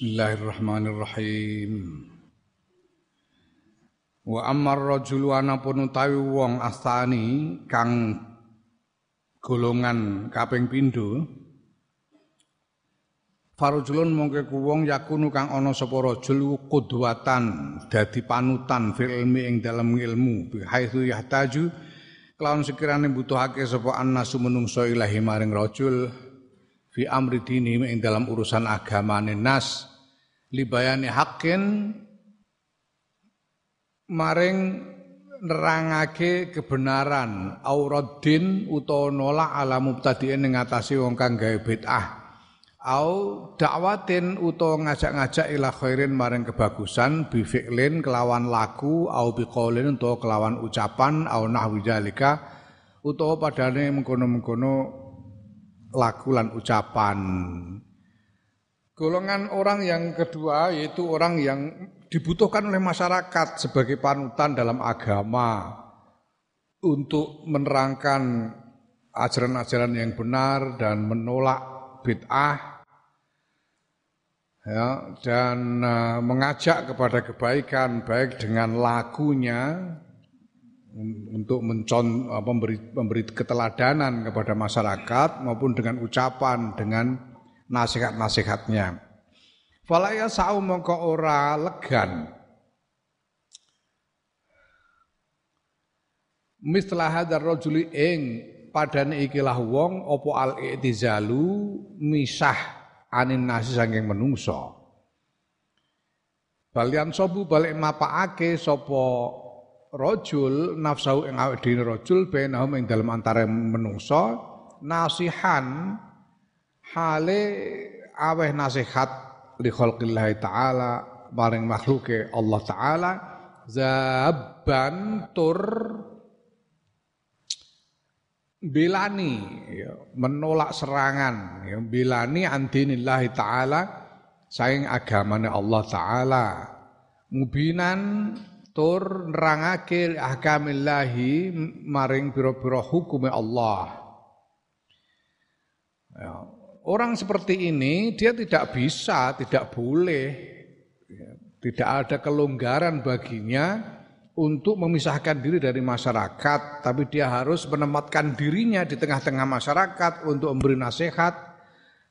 Bismillahirrahmanirrahim. Wa ammar rajulu anapun utawi wong astani kang golongan kaping pindho Farujulun mongke ku wong yakunu kang ana sapa rajul qudwatan dadi panutan fil ilmi ing dalem ilmu bi haitsu yahtaju kelawan sekirane butuhake sapa annasu menungso ilahi maring rajul fi amri dini ing dalam urusan agamane nas libayani hakin maring nerangake kebenaran auraddin utawa nolak ala mubtadiin ing ngatasi wong kang gawe bid'ah au dakwatin utawa ngajak-ngajak ila khairin maring kebagusan bi fi'lin kelawan laku au bi qaulin utawa kelawan ucapan au nahwi zalika utawa padane mengkono-mengkono lagu lan ucapan. Golongan orang yang kedua yaitu orang yang dibutuhkan oleh masyarakat sebagai panutan dalam agama untuk menerangkan ajaran-ajaran yang benar dan menolak bid'ah ya, dan uh, mengajak kepada kebaikan baik dengan lagunya untuk mencon memberi memberi keteladanan kepada masyarakat maupun dengan ucapan dengan nasihat-nasihatnya. Fala ya sa'u mongko ora legan. Mistlah hadar rajuli ing padane ikilah wong opo al i'tizalu misah anin nasi saking menungso. Balian sobu balik mapaake sopo rojul nafsu ing awake dhewe rajul bainahum ing dalem antara menungso nasihan hale aweh nasihat li khalqillah taala maring makhluke Allah taala zaban tur bilani ya, menolak serangan ya, bilani antinillahi taala saing agamane Allah taala mubinan tur nerangake ahkamillahi maring pira-pira hukume Allah. Ya. Orang seperti ini dia tidak bisa, tidak boleh, ya, tidak ada kelonggaran baginya untuk memisahkan diri dari masyarakat, tapi dia harus menempatkan dirinya di tengah-tengah masyarakat untuk memberi nasihat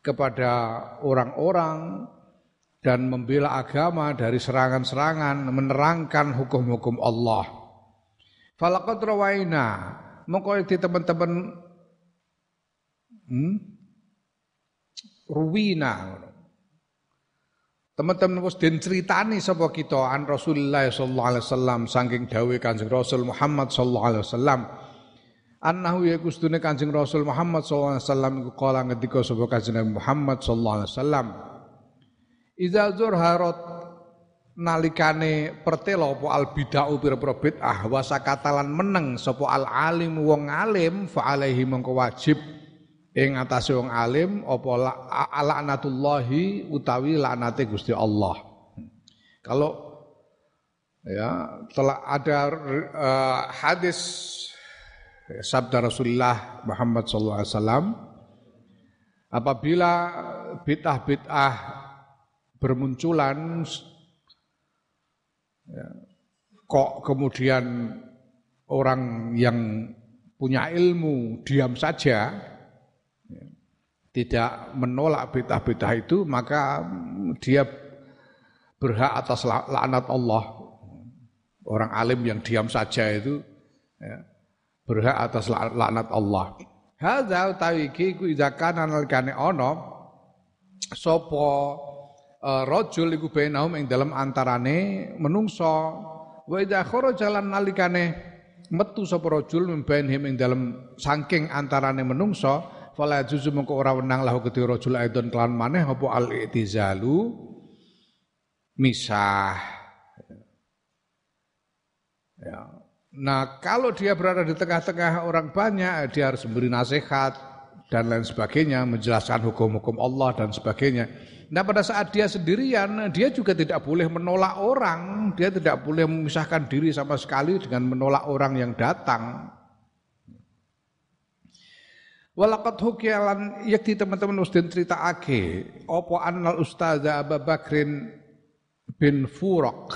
kepada orang-orang dan membela agama dari serangan-serangan, menerangkan hukum-hukum Allah. Falaqad rawaina, di teman-teman hmm? Ruwina Teman-teman wis den critani sapa kita? An Rasulullah sallallahu alaihi wasallam saking dawuh Kanjeng Rasul Muhammad sallallahu alaihi wasallam. Annahu ya kustune Kanjeng Rasul Muhammad sallallahu alaihi wasallam iku kala ngendika sapa Kanjeng Muhammad sallallahu alaihi wasallam. Iza zurharat nalikane pertelo apa al bid'ah pira-pira bid'ah wa sakatalan meneng sapa al alim wong alim fa alaihi mongko wajib ing atase wong alim apa laknatullahi utawi laknate Gusti Allah. Kalau ya telah ada uh, hadis sabda Rasulullah Muhammad sallallahu alaihi wasallam apabila bid'ah-bid'ah bermunculan ya, kok kemudian orang yang punya ilmu diam saja tidak menolak bid'ah-bid'ah itu maka dia berhak atas laknat Allah. Orang alim yang diam saja itu ya, berhak atas laknat Allah. Hadza utawi iki ku idza kana nalikane ana sapa uh, rajul iku bainahum ing dalam antarane menungso wa idza kharaja lan nalikane metu sapa rajul mimbainhim ing dalam saking antarane menungso fala juzu mengko ora wenang lahu kedhi rajul aidon kelan maneh apa al i'tizalu misah ya Nah, kalau dia berada di tengah-tengah orang banyak, dia harus memberi nasihat dan lain sebagainya, menjelaskan hukum-hukum Allah dan sebagainya. Nah pada saat dia sendirian, dia juga tidak boleh menolak orang, dia tidak boleh memisahkan diri sama sekali dengan menolak orang yang datang. Walakat hukialan yakti teman-teman ustin cerita ake opo annal ustazah Abu Bakrin bin Furok.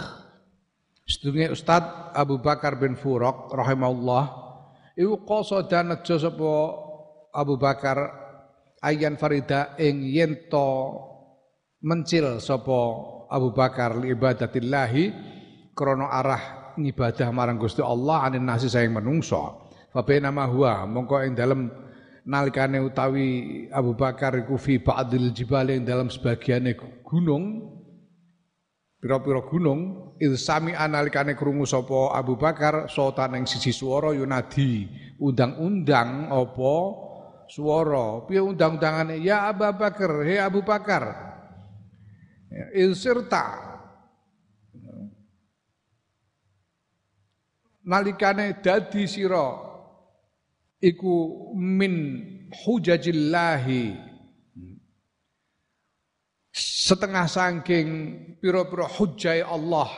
Sedunge Ustaz Abu Bakar bin Furok rahimahullah iku qasada nejo sapa Abu Bakar ayan farida ing yento mencil sapa Abu Bakar li ibadatillahi krana arah ngibadah marang Gusti Allah anin nasi sayang menungso. Fa nama huwa mongko ing dalem nalikane utawi Abu Bakar iku fi ba'dil jibal yang dalam sebagiannya gunung pira-pira gunung il sami analikane krungu sapa Abu Bakar sotan ing siji swara yunadi undang-undang apa swara piye undang-undangane? Ya Abu Bakar he Abu Bakar. Il sirta. Nalikane dadi sira iku min hujajillahi. Setengah sangking piro-piro hujai Allah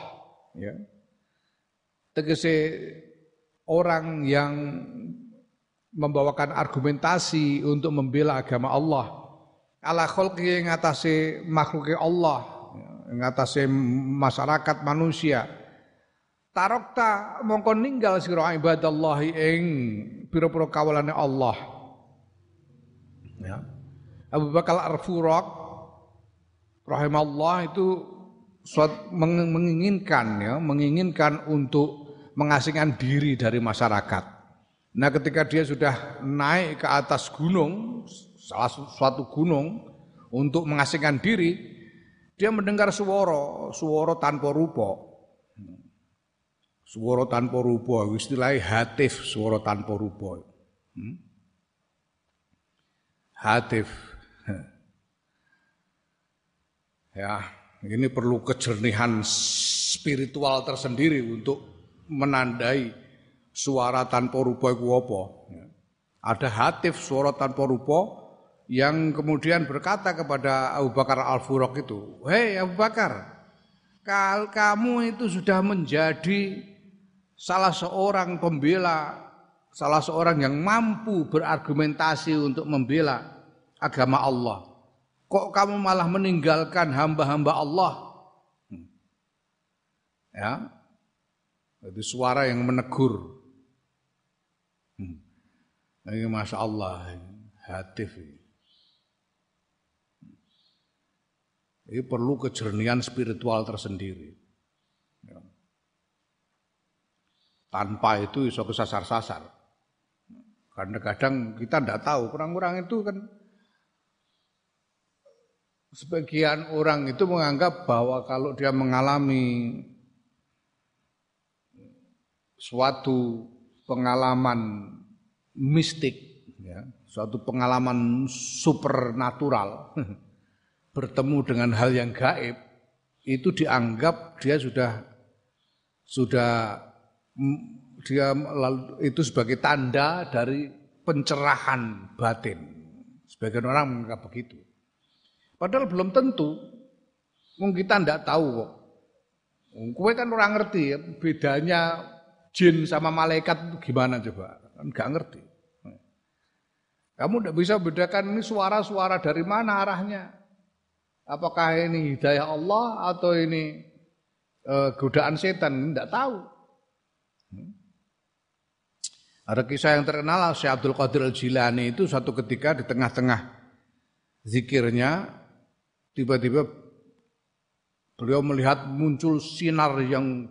ya. Tegese orang yang membawakan argumentasi untuk membela agama Allah. Ala khalqi ngatasi makhluk Allah ngatasi masyarakat manusia. Tarokta mongko ninggal sira ibadallahi ing pira-pira kawulane Allah. Ya. Abu Bakar rahimallah itu suat menginginkan ya, menginginkan untuk mengasingkan diri dari masyarakat. Nah, ketika dia sudah naik ke atas gunung, salah suatu gunung untuk mengasingkan diri, dia mendengar suara, suara tanpa rupa. Suara tanpa rupa, istilahnya hatif suara tanpa rupa. Hmm? Hatif. Ya, ini perlu kejernihan spiritual tersendiri untuk menandai suara tanpa rupa itu apa. Ya. Ada hatif suara tanpa rupa yang kemudian berkata kepada Abu Bakar Al-Furaq itu, "Hei Abu Bakar, kal kamu itu sudah menjadi salah seorang pembela, salah seorang yang mampu berargumentasi untuk membela agama Allah. Kok kamu malah meninggalkan hamba-hamba Allah? Hmm. Ya, itu suara yang menegur. Hmm. Ini masya Allah, hatif. Ini perlu kejernihan spiritual tersendiri. Tanpa itu iso kesasar-sasar. Karena kadang kita tidak tahu, kurang-kurang itu kan sebagian orang itu menganggap bahwa kalau dia mengalami suatu pengalaman mistik, ya, suatu pengalaman supernatural, bertemu dengan hal yang gaib, itu dianggap dia sudah sudah dia itu sebagai tanda dari pencerahan batin. Sebagian orang menganggap begitu. Padahal belum tentu. Mungkin kita tidak tahu kok. Kue kan orang ngerti ya, bedanya jin sama malaikat gimana coba. Kan nggak ngerti. Kamu tidak bisa bedakan ini suara-suara dari mana arahnya. Apakah ini hidayah Allah atau ini uh, godaan setan? Tidak tahu. Ada kisah yang terkenal Syekh Abdul Qadir Al-Jilani itu suatu ketika di tengah-tengah zikirnya tiba-tiba beliau melihat muncul sinar yang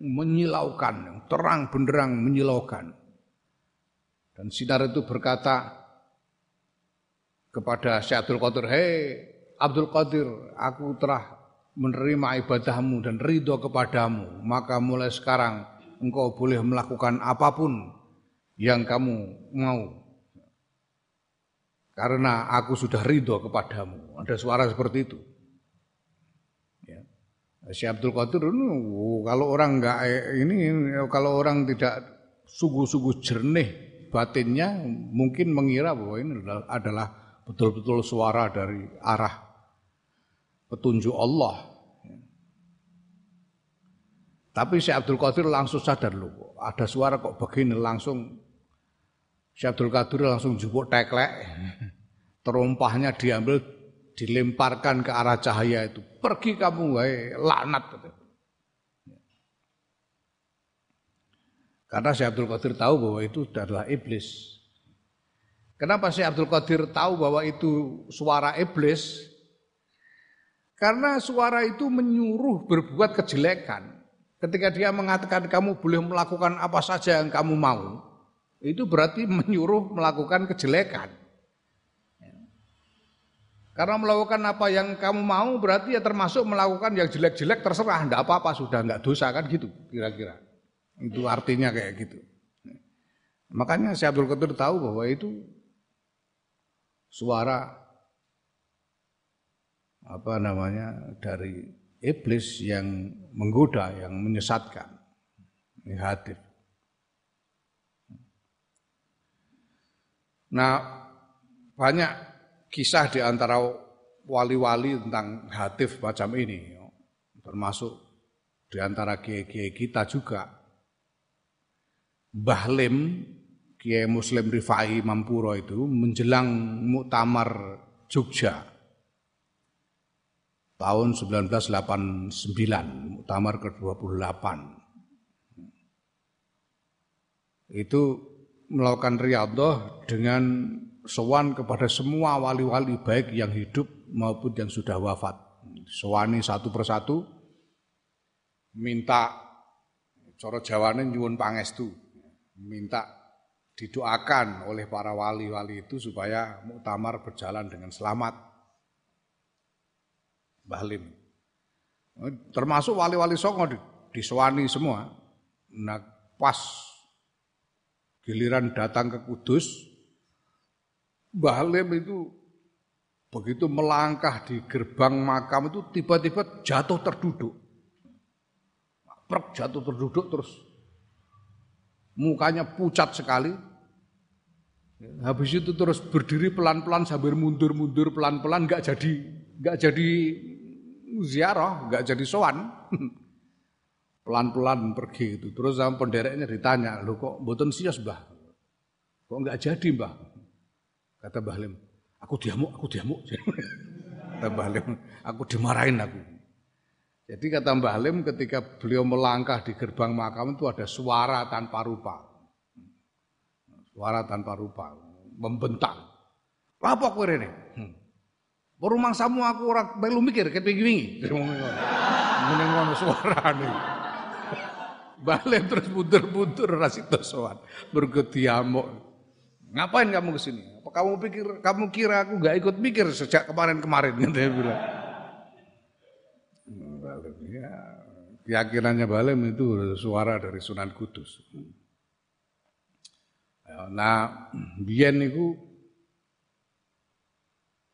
menyilaukan, yang terang benderang menyilaukan. Dan sinar itu berkata kepada Syekh Abdul Qadir, "Hei Abdul Qadir, aku telah menerima ibadahmu dan ridho kepadamu, maka mulai sekarang engkau boleh melakukan apa pun yang kamu mau. Karena aku sudah ridho kepadamu. Ada suara seperti itu. Ya. Syekh Abdul Qadir oh, kalau orang enggak ini kalau orang tidak sungguh-sungguh jernih batinnya mungkin mengira bahwa ini adalah betul-betul suara dari arah petunjuk Allah tapi si Abdul Qadir langsung sadar loh, ada suara kok begini langsung Syekh Abdul Qadir langsung jupuk teklek. Terumpahnya diambil dilemparkan ke arah cahaya itu. Pergi kamu wahai laknat. Karena Syekh Abdul Qadir tahu bahwa itu adalah iblis. Kenapa Syekh Abdul Qadir tahu bahwa itu suara iblis? Karena suara itu menyuruh berbuat kejelekan. Ketika dia mengatakan kamu boleh melakukan apa saja yang kamu mau, itu berarti menyuruh melakukan kejelekan. Karena melakukan apa yang kamu mau berarti ya termasuk melakukan yang jelek-jelek terserah, enggak apa-apa sudah enggak dosa kan gitu kira-kira. Itu artinya kayak gitu. Makanya Syekh Abdul Qadir tahu bahwa itu suara apa namanya dari iblis yang menggoda, yang menyesatkan. Negatif. Nah, banyak kisah di antara wali-wali tentang hatif macam ini, termasuk di antara kiai-kiai kita juga. Bahlim, kiai Muslim Rifai Mampuro itu menjelang muktamar Jogja tahun 1989, Muktamar ke-28. Itu melakukan riyadhah dengan sowan kepada semua wali-wali baik yang hidup maupun yang sudah wafat. Sowani satu persatu minta coro jawane nyuwun pangestu, minta didoakan oleh para wali-wali itu supaya muktamar berjalan dengan selamat. Bahlim. Termasuk wali-wali songo disewani semua. Nah, pas giliran datang ke Kudus, Bahlim itu begitu melangkah di gerbang makam itu tiba-tiba jatuh terduduk. Prek jatuh terduduk terus mukanya pucat sekali. Habis itu terus berdiri pelan-pelan sambil mundur-mundur pelan-pelan nggak jadi nggak jadi ziarah, nggak jadi sowan. Pelan-pelan pergi itu. Terus sama pendereknya ditanya, "Lo kok mboten sios, Mbah? Kok nggak jadi, Mbah?" Kata Mbah Lim, "Aku diamuk, aku diamuk." kata Mbah Lim, "Aku dimarahin aku." Jadi kata Mbah Lim ketika beliau melangkah di gerbang makam itu ada suara tanpa rupa. Suara tanpa rupa, membentak. Apa kowe rene? Hmm. Rumah samu aku ora melu mikir ket wingi-wingi. Ngene ngono suarane. Balik terus mundur-mundur rasito sowan. Bergetiamuk. Ngapain kamu ke sini? Apa kamu pikir kamu kira aku gak ikut mikir sejak kemarin-kemarin gitu dia bilang. Ya, keyakinannya Balem itu suara dari Sunan Kudus. Nah, biyen niku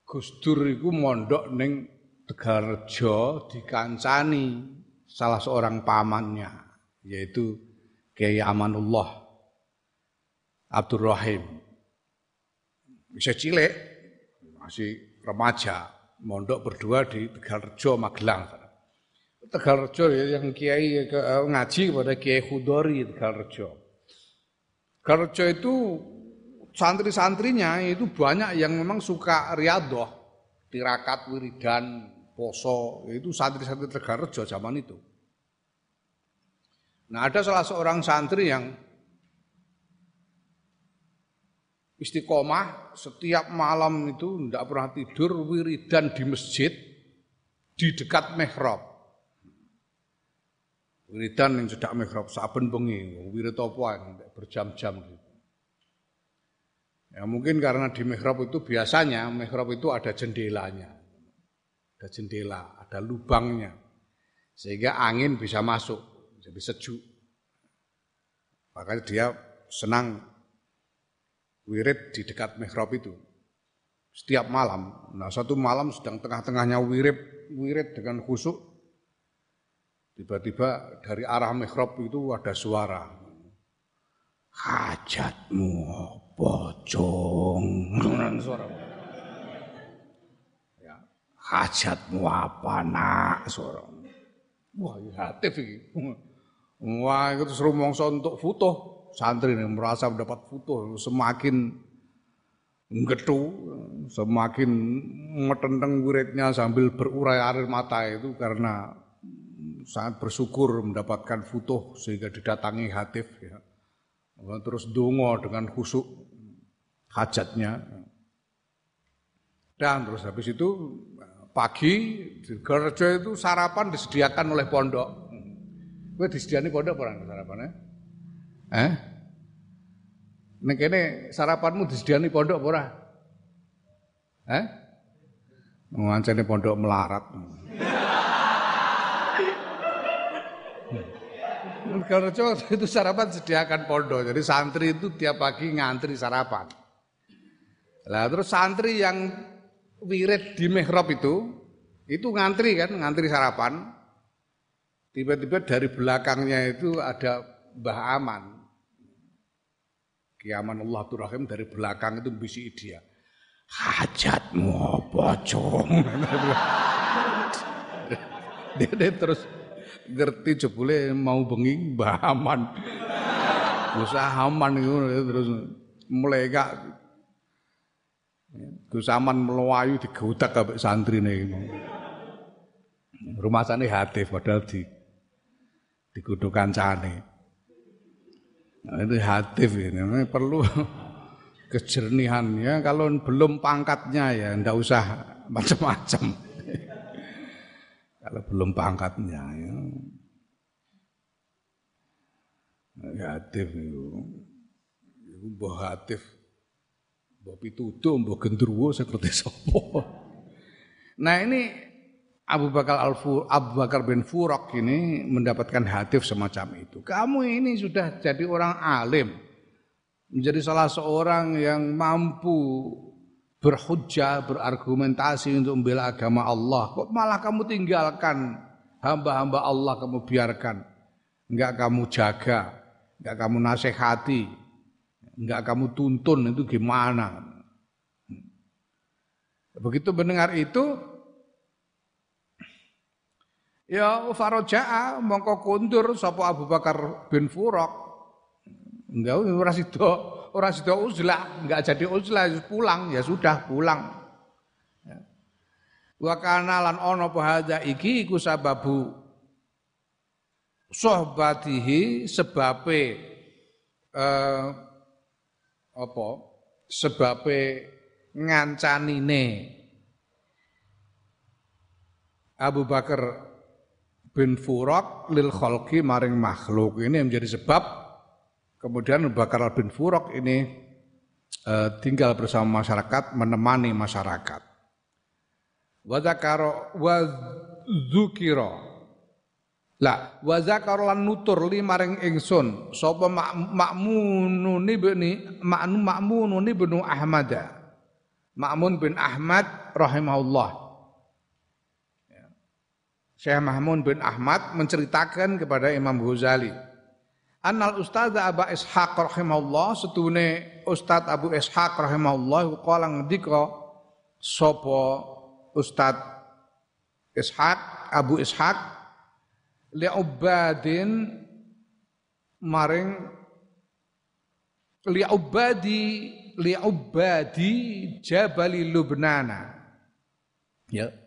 Gus Dur iku mondok ning Tegalrejo dikancani salah seorang pamannya yaitu Kiai Amanullah Abdurrahim. Bisa cilik masih remaja mondok berdua di Tegalrejo Magelang. Tegalrejo ya, yang kiai ngaji kepada Kiai Khudori Tegalrejo. Tegalrejo itu santri-santrinya itu banyak yang memang suka riadoh, tirakat, wiridan, poso, itu santri-santri Tegarrejo zaman itu. Nah ada salah seorang santri yang istiqomah setiap malam itu tidak pernah tidur wiridan di masjid di dekat mihrab. Wiridan yang sedak mihrab saben bengi, wirid apa berjam-jam gitu. Ya mungkin karena di mihrab itu biasanya mihrab itu ada jendelanya. Ada jendela, ada lubangnya. Sehingga angin bisa masuk, jadi sejuk. Makanya dia senang wirid di dekat mihrab itu. Setiap malam. Nah, satu malam sedang tengah-tengahnya wirid, wirid dengan khusuk. Tiba-tiba dari arah mihrab itu ada suara. Hajatmu pocong suara ya hajatmu apa nak suara wah ya iki wah itu terus rumangsa untuk foto santri yang merasa mendapat foto semakin ngetu, semakin metenteng wiridnya sambil berurai air mata itu karena sangat bersyukur mendapatkan foto sehingga didatangi hatif ya. Terus dongo dengan khusuk hajatnya. Dan terus habis itu pagi di gereja itu sarapan disediakan oleh pondok. Gue disediakan pondok orang sarapannya? Eh? Nek kene sarapanmu disediani pondok ora? Eh? Ngancene pondok melarat. Kalau itu sarapan sediakan pondok. Jadi santri itu tiap pagi ngantri sarapan. Lah terus santri yang wirid di mihrab itu itu ngantri kan, ngantri sarapan. Tiba-tiba dari belakangnya itu ada Mbah Aman. Kiaman Allah Rahim dari belakang itu bisi dia. Hajatmu apa, Cung? dia, terus ngerti jebule mau bengi Mbah Aman. Usaha aman itu terus mulai gak Gus Aman melayu kabeh santrine iki. Rumah sana hatif padahal di dikudu kancane. Nah, itu hatif ini perlu kejernihan ya kalau belum pangkatnya ya ndak usah macam-macam. kalau belum pangkatnya ya. Hatif itu. Itu mbah hatif. Mbah pituduh, mbah gendruwo seperti sopo. Nah ini Abu Bakar Al Abu Bakar bin Furok ini mendapatkan hatif semacam itu. Kamu ini sudah jadi orang alim, menjadi salah seorang yang mampu berhujjah, berargumentasi untuk membela agama Allah. Kok malah kamu tinggalkan hamba-hamba Allah kamu biarkan, enggak kamu jaga, enggak kamu nasihati, enggak kamu tuntun itu gimana? Begitu mendengar itu, Ya faroja'a mongko kundur sapa Abu Bakar bin Furok. Enggak ora sida, ora sida uzlah, enggak jadi uzlah pulang ya sudah pulang. Ya. Wa kana lan ana apa iki iku sababu sohbatihi sebabe eh, apa sebabe ngancanine Abu Bakar bin Furok lil kholki maring makhluk. Ini yang menjadi sebab kemudian Bakar bin Furok ini uh, tinggal bersama masyarakat menemani masyarakat. Wadzakaro wadzukiro lah wadzakaro lan nutur li maring ingsun. Sapa makmunun ibni maknu makmunun ibnu Ahmad Makmun bin Ahmad rahimahullah Syekh Mahmud bin Ahmad menceritakan kepada Imam Ghazali. Annal Ustaz Abu Ishaq rahimahullah setune Ustaz Abu Ishaq rahimahullah kala ngendika sapa Ustaz Ishaq Abu Ishaq li ubadin maring li ubadi li ubadi jabali Lubnana ya li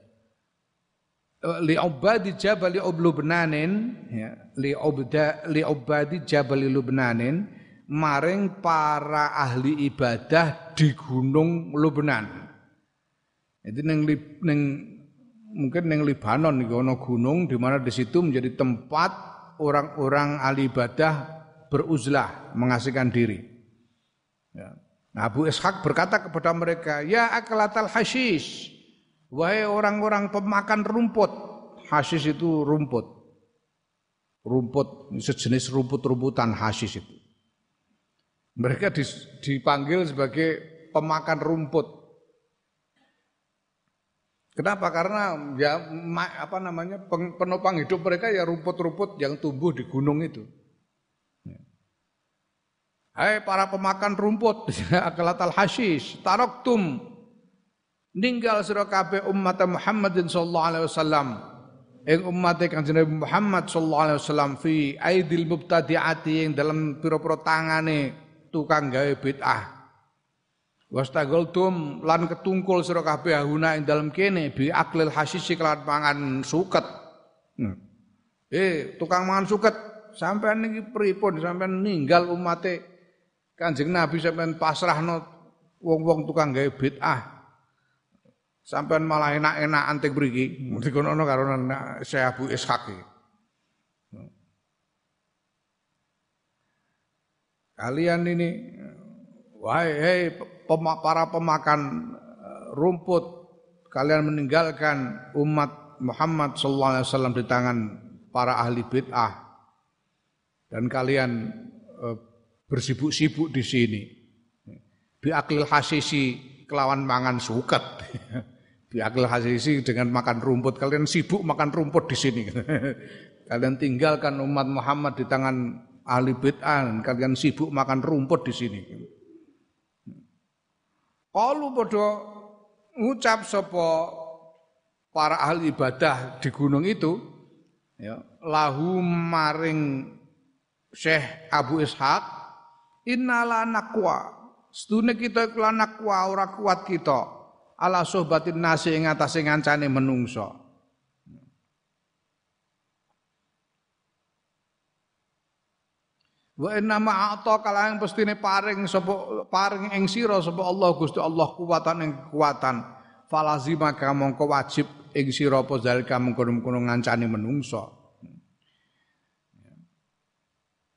ubadi jabal Lubnanin ya li ubda li ubadi jabal Lubnanin maring para ahli ibadah di gunung Lubnan. Jadi neng neng mungkin neng Libanon nih ono gunung di mana di situ menjadi tempat orang-orang ahli ibadah beruzlah mengasihkan diri. Ya. Nah, Abu Ishaq berkata kepada mereka, "Ya akalatal hashish, Wahai orang-orang pemakan rumput, hasis itu rumput. Rumput, sejenis rumput-rumputan hasis itu. Mereka dipanggil sebagai pemakan rumput. Kenapa? Karena ya apa namanya penopang hidup mereka ya rumput-rumput yang tumbuh di gunung itu. Hai para pemakan rumput, akalatal hasis, taroktum ninggal sira kabeh umat Muhammadin sallallahu alaihi wasallam ing umat Kanjeng Nabi Muhammad sallallahu alaihi wasallam fi aidil mubtadi'ati ing dalam pira-pira tangane tukang gawe bid'ah Wastagoltum lan ketungkul sira kabeh ahuna ing dalem kene bi aklil hasisi kelan mangan suket. Eh, tukang mangan suket, sampean niki pripun sampean ninggal umate Kanjeng Nabi sampean pasrahno wong-wong tukang gawe bid'ah. Sampean malah enak-enak antek mriki. Dikono karo Syekh Abu Ishaq Kalian ini wahai hey, para pemakan eh, rumput kalian meninggalkan umat Muhammad sallallahu alaihi wasallam di tangan para ahli bid'ah dan kalian uh, bersibuk-sibuk di sini. Bi aklil hasisi kelawan mangan suket. Bi akil hasisi dengan makan rumput. Kalian sibuk makan rumput di sini. kalian tinggalkan umat Muhammad di tangan ahli bid'ah. Kalian sibuk makan rumput di sini. Kalau pada ngucap sopo para ahli ibadah di gunung itu, ya, lahu maring Syekh Abu Ishaq, innala nakwa, sedune kita iku nakwa ora kuat kita ala sohbatin nasi ing atase ngancane menungso. Wa inna ma'ata kalang pestine paring sapa paring ing sira sapa Allah Gusti Allah kuwatan ing kekuatan. Falazima mongko wajib ing sira apa zalika mengkono-mengkono ngancani menungso.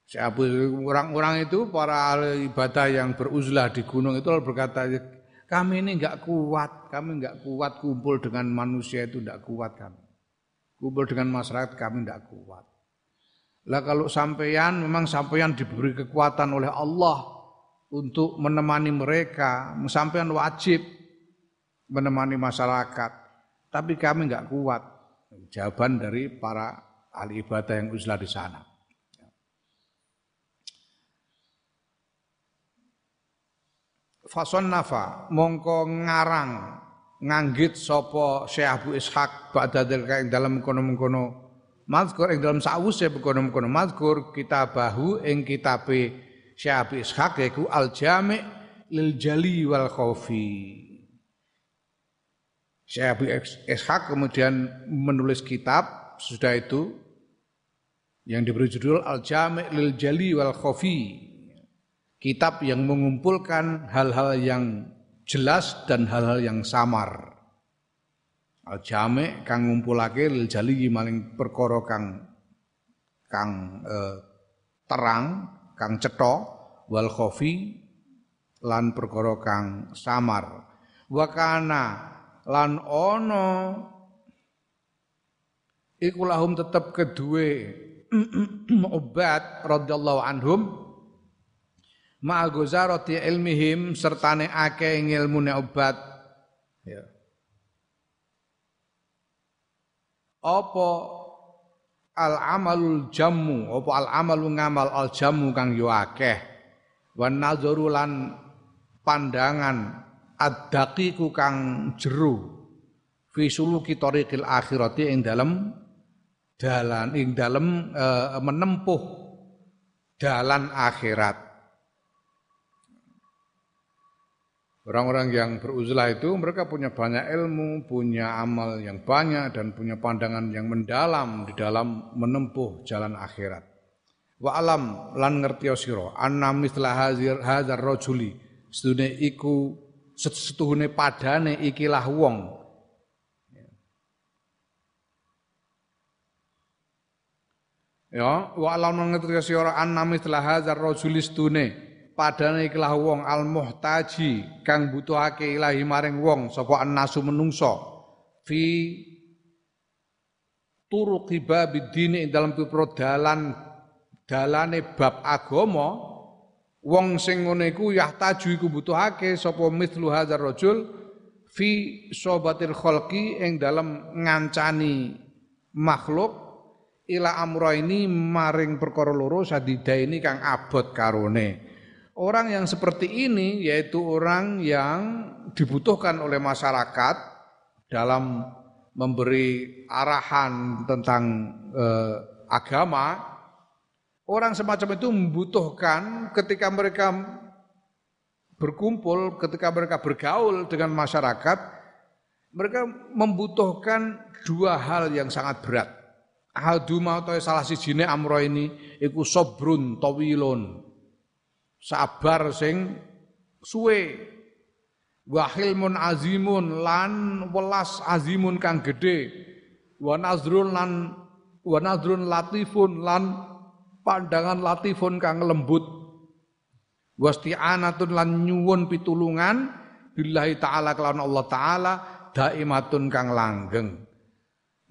Siapa orang-orang itu para ibadah yang beruzlah di gunung itu berkata kami ini enggak kuat, kami enggak kuat kumpul dengan manusia itu enggak kuat kami. Kumpul dengan masyarakat kami enggak kuat. Lah kalau sampeyan memang sampeyan diberi kekuatan oleh Allah untuk menemani mereka, sampeyan wajib menemani masyarakat. Tapi kami enggak kuat. Jawaban dari para ahli ibadah yang uzlah di sana. Fason nafa mongko ngarang nganggit sapa Syekh Abu Ishaq ba'dadil ing dalam kono-kono mazkur ing dalam sawuse kono-kono mazkur kitabahu ing kitabe Syekh Abu Ishaq yaiku Al Jami' lil Jali wal Khaufi Syekh Abu Ishaq kemudian menulis kitab sudah itu yang diberi judul Al Jami' lil Jali wal Khaufi kitab yang mengumpulkan hal-hal yang jelas dan hal-hal yang samar. Al jame kang ngumpulake lil jali maling perkara kang kang eh, terang, kang cetha wal khofi lan perkara kang samar. Wa kana lan ono iku lahum tetep kedue obat radhiyallahu anhum ma'al gozaroti ilmihim sertane ake ngilmune obat. Ya. Apa al amalul jamu apa al amalu ngamal al jamu kang yo akeh? Wan nazaru lan pandangan ad-daqiqu kang jero fi suluki tariqil akhirati ing dalem dalan ing dalem e, menempuh dalan akhirat Orang-orang yang beruzlah itu mereka punya banyak ilmu, punya amal yang banyak dan punya pandangan yang mendalam di dalam menempuh jalan akhirat. Wa alam lan ngerti sira anna misla hazir hadzar rajuli sedune iku setuhune padane ikilah wong Ya, wa alam ngerti sira anna misla hadzar rajuli sedune padane ikilah wong al muhtaji kang butuhake ilahi maring wong sapa annasu menungso. Fi turuqi babid dini dalam pipro dalan dalane bab agama wong sing ngene iku yahtaju iku butuhake sapa mithlu hadzal rajul fi sobatil khalqi ing dalam ngancani makhluk ila amra ini maring perkara loro sadida ini kang abot karone Orang yang seperti ini yaitu orang yang dibutuhkan oleh masyarakat dalam memberi arahan tentang eh, agama, orang semacam itu membutuhkan ketika mereka berkumpul, ketika mereka bergaul dengan masyarakat, mereka membutuhkan dua hal yang sangat berat. Ahaduma atau salah sijine amro ini iku sobrun tawilun. Sabar sing suwe. Wahilmun azimun lan welas azimun kang gede wa nazrun lan wa nazrun latifun lan pandangan latifun kang lembut. Wasti'anatun lan nyuwun pitulungan. Billahi taala kelawan Allah taala daimatun kang langgeng.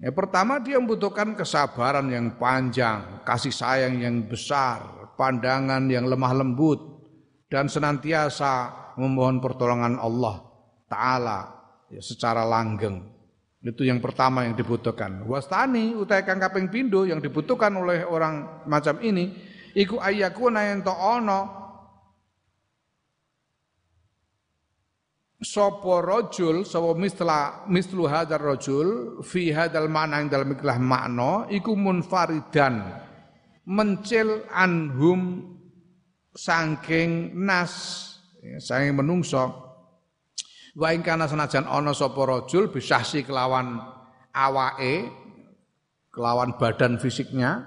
Ya, pertama dia membutuhkan kesabaran yang panjang, kasih sayang yang besar, pandangan yang lemah lembut, dan senantiasa memohon pertolongan Allah Ta'ala ya, secara langgeng. Itu yang pertama yang dibutuhkan. Wastani utai kang kaping pindo yang dibutuhkan oleh orang macam ini iku ayyakuna ento ono sapa rajul sapa misla mislu hadzal rajul fi hadzal ma'na ing dalam ikhlah makna iku munfaridan mencil anhum saking nas ya, saking menungso wa kana senajan rajul bisahsi kelawan awake kelawan badan fisiknya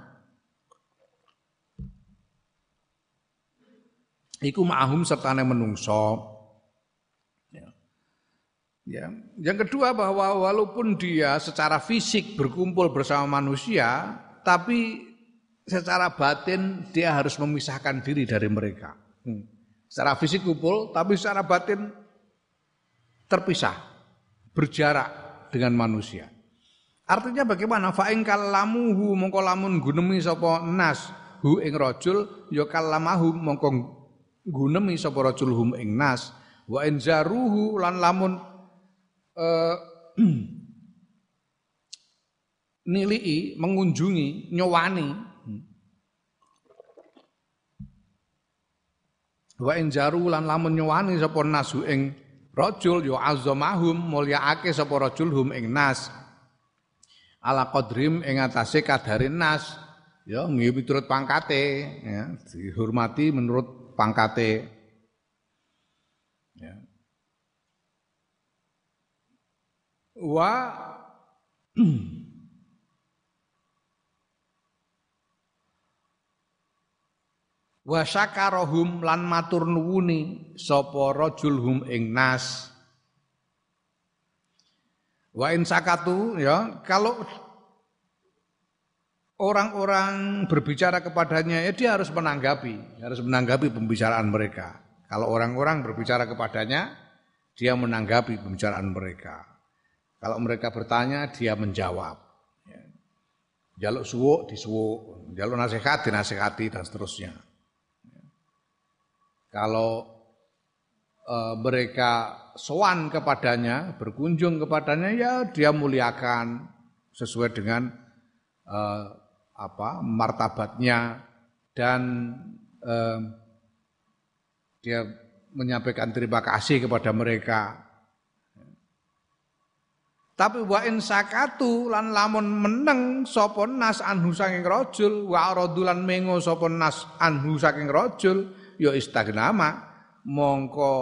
iku ma'hum sertane menungso ya. ya. Yang kedua bahwa walaupun dia secara fisik berkumpul bersama manusia, tapi secara batin dia harus memisahkan diri dari mereka. Hmm. Secara fisik kumpul, tapi secara batin terpisah, berjarak dengan manusia. Artinya bagaimana? Fa ing kallamuhu mongko lamun gunemi sapa nas hu ing rajul ya kallamahu mongko gunemi sapa rajul hum ing nas wa in zaruhu lan lamun uh, nilii mengunjungi nyowani Wa in jaru lan lamun nyuwani sapa nasu ing rajul ya azzamahum mulyaake sapa rajul hum ing nas. Ala qadrim ing atase kadare nas. Ya miturut pangkate ya dihormati menurut pangkate. Ya. Wa wa syakarahum lan matur nuwuni sapa rajul hum ing nas. Wa in sakatu ya kalau orang-orang berbicara kepadanya ya dia harus menanggapi harus menanggapi pembicaraan mereka. Kalau orang-orang berbicara kepadanya dia menanggapi pembicaraan mereka. Kalau mereka bertanya dia menjawab. Ya. jaluk suwuk disuwuk. Jaluk nasihat dinasihati dan seterusnya kalau e, mereka sowan kepadanya, berkunjung kepadanya, ya dia muliakan sesuai dengan e, apa martabatnya dan e, dia menyampaikan terima kasih kepada mereka. Tapi wa in sakatu lan lamun meneng sapa nas anhu saking rajul wa mengo sapa nas anhu saking rajul ya istagnama. Mongko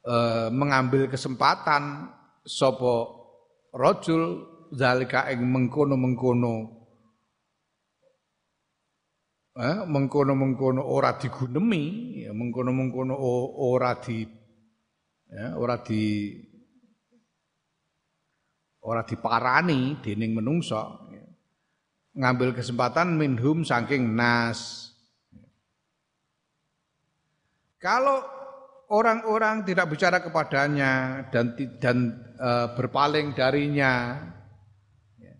e, mengambil kesempatan sapa rajul zalika ing mengkono-mengkono. Eh mengkono-mengkono ora digunemi ya mengkono-mengkono ora di ya ora di ora diparani dening menungso ya. ngambil kesempatan minhum saking nas kalau orang-orang tidak bicara kepadanya dan dan e, berpaling darinya, ya,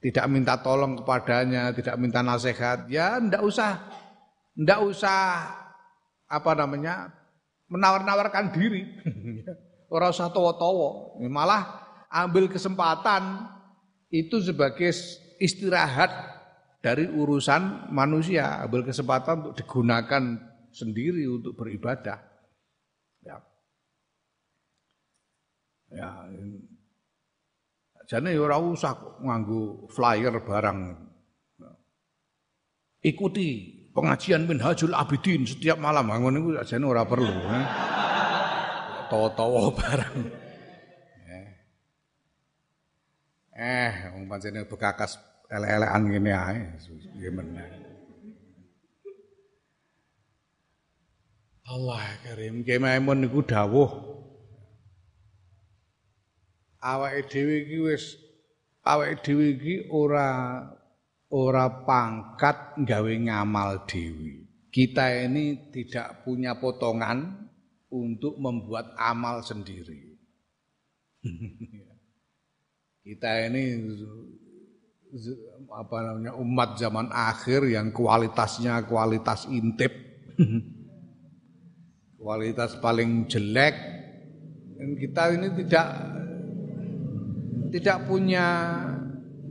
tidak minta tolong kepadanya, tidak minta nasihat, ya ndak usah, ndak usah apa namanya menawar-nawarkan diri, orang usah towo-towo, malah ambil kesempatan itu sebagai istirahat dari urusan manusia, ambil kesempatan untuk digunakan sendiri untuk beribadah. Ya. Ya. Jane ya ora usah nganggo flyer barang. Ikuti pengajian Minhajul Abidin setiap malam. Ngono niku jane ora perlu. Tawa-tawa barang. Eh, eh wong pancene bekakas elek-elekan ngene ae. Meneh. Allah karim, kemaimun niku dawuh awake dhewe iki wis awake dhewe iki ora ora pangkat gawe ngamal dhewe. Kita ini tidak punya potongan untuk membuat amal sendiri. Kita ini apa namanya umat zaman akhir yang kualitasnya kualitas intip. kualitas paling jelek kita ini tidak tidak punya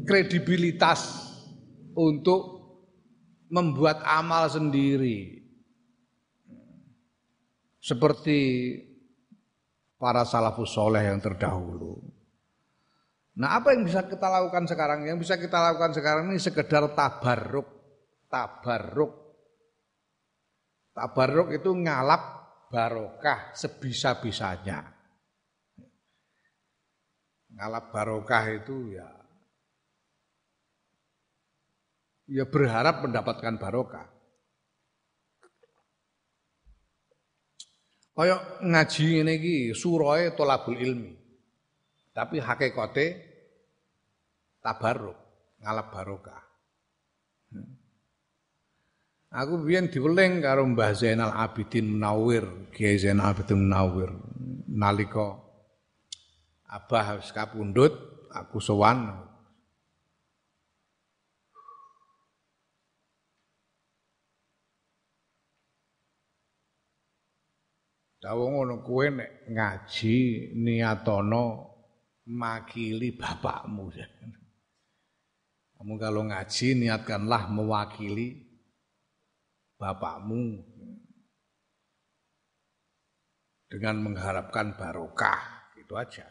kredibilitas untuk membuat amal sendiri. Seperti para salafus soleh yang terdahulu. Nah apa yang bisa kita lakukan sekarang? Yang bisa kita lakukan sekarang ini sekedar tabarruk. Tabarruk. Tabarruk itu ngalap barokah sebisa-bisanya ngalap barokah itu ya ya berharap mendapatkan barokah. Kaya ngaji ini iki suroe tolabul ilmi. Tapi hakikate tabaruk, ngalap barokah. Aku biyen diweling karo Mbah Zainal Abidin Munawir, Kiai Zainal Abidin Munawir nalika Abah harus kapundut, aku sowan. Dawa ngono kowe nek ngaji niatono makili bapakmu. Kamu kalau ngaji niatkanlah mewakili bapakmu dengan mengharapkan barokah itu aja.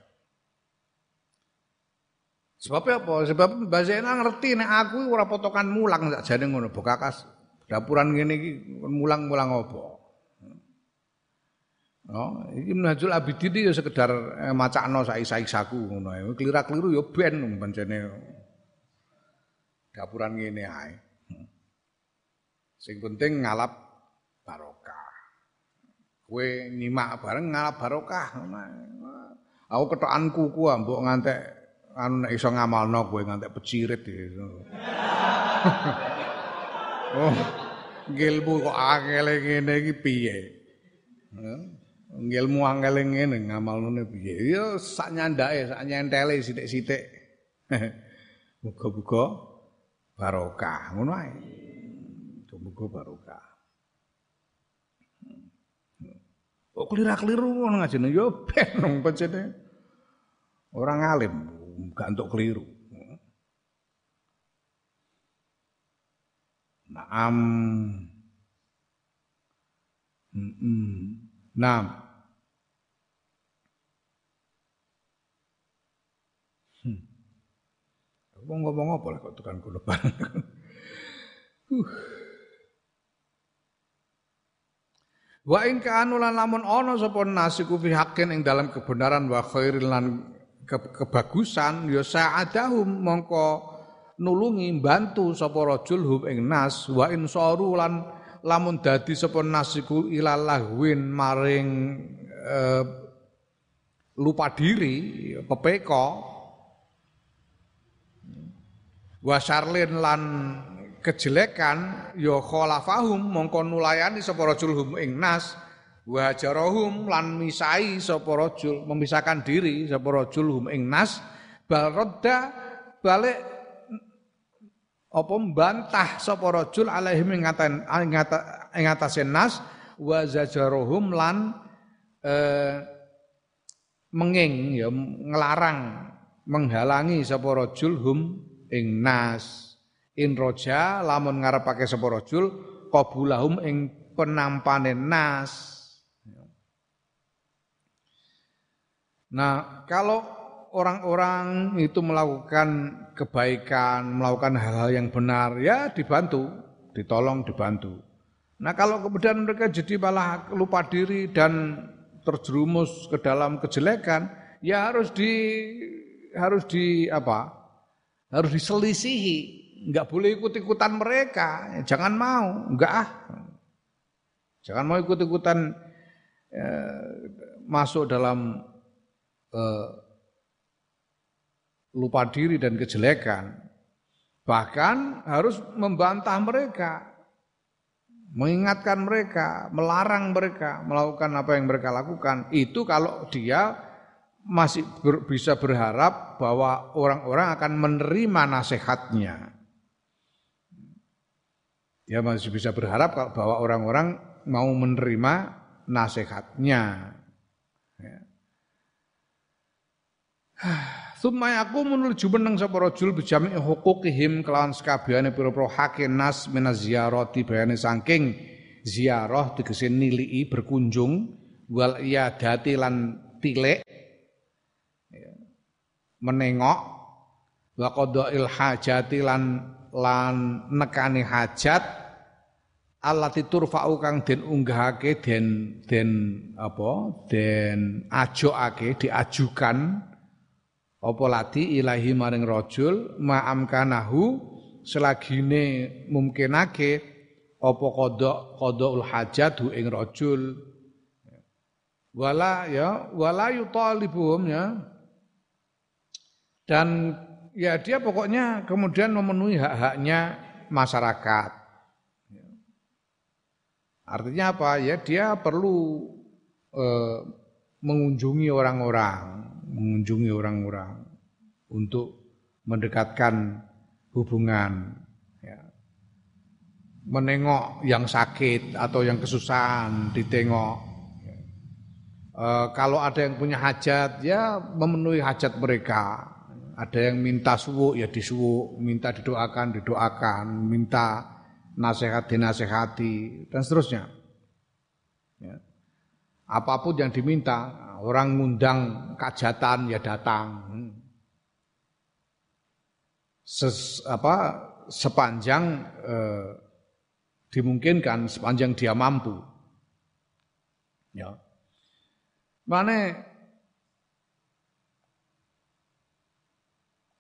Sebab apa? Sebab Mbak Zainal ngerti nek aku ora potongan mulang sakjane ngono bokakas. Dapuran ngene iki mulang-mulang apa? Oh, iki Minhajul Abidin ya sekedar eh, macakno saisa-isaku ngono ae. Kelira-keliru ya ben pancene dapuran ngene ae. Sing penting ngalap barokah. Kowe nyimak bareng ngalap barokah. Aku ketokanku ku mbok ngantek anu nek iso ngamalno kowe ngantek pecirit gitu. oh, ngilmu kok angel ngene iki piye? Ngilmu angel ngene ngamalne piye? Ya sak nyandake, sak nyentele sithik-sithik. Muga-muga barokah ngono ae. Muga barokah. Kok kelira-keliru ngono ngajene ya ben nang pencene. Orang alim, gak untuk keliru. Naam. Hmm. Naam. Hmm. Ngomong apa lah kok tekan kulo bareng. uh. Wa in kanu lan lamun ana sapa nasiku fi haqqin ing dalam kebenaran wa khairil lan ke kebagusan ya sa'adahum mongko nulungi bantu sapa rajul hum ing nas wa insaru lan lamun dadi sapa nasiku ilalahwin maring eh, lupa diri pepeko wa syarlin lan kejelekan ya khalafahum mongko nulayani sapa rajul hum ing nas wa lan misai sapa rajul memisahkan diri sapa rajul hum ing nas bal radda balik apa mbantah sapa rajul alaihim ing atase nas wa lan eh, menging ya ngelarang menghalangi sapa rajul hum ing nas in roja lamun ngarepake sapa rajul qabulahum ing penampane nas Nah, kalau orang-orang itu melakukan kebaikan, melakukan hal-hal yang benar, ya dibantu, ditolong, dibantu. Nah kalau kemudian mereka jadi malah lupa diri dan terjerumus ke dalam kejelekan, ya harus di harus di apa? Harus diselisihi. Enggak boleh ikut-ikutan mereka. Jangan mau, enggak ah. Jangan mau ikut-ikutan eh, masuk dalam eh, lupa diri dan kejelekan. Bahkan harus membantah mereka, mengingatkan mereka, melarang mereka melakukan apa yang mereka lakukan. Itu kalau dia masih ber, bisa berharap bahwa orang-orang akan menerima nasihatnya. Dia masih bisa berharap bahwa orang-orang mau menerima nasihatnya. Ya. Summa aku menuju meneng sapa rajul bijami hukukihim kelawan sekabehane pira-pira hake nas minaz ziyarati bayane saking ziarah tegese nilii berkunjung wal iyadati lan tilik menengok wa qadail hajati lan lan nekani hajat allati turfa'u kang den unggahake den den apa den ajokake diajukan. Apa lati ilahi maring rajul ma'amkanahu selagine mungkinake apa kodok kodokul hajat ing rajul. Wala ya wala yutalibuhum ya. Dan ya dia pokoknya kemudian memenuhi hak-haknya masyarakat artinya apa? Ya dia perlu eh, mengunjungi orang-orang mengunjungi orang-orang untuk mendekatkan hubungan ya. menengok yang sakit atau yang kesusahan ditengok e, kalau ada yang punya hajat ya memenuhi hajat mereka. Ada yang minta suwu ya disuwu minta didoakan didoakan. Minta nasihat dinasehati dan seterusnya ya. apa pun yang diminta orang ngundang kajatan ya datang. Ses, apa sepanjang eh, dimungkinkan sepanjang dia mampu. Ya. Mana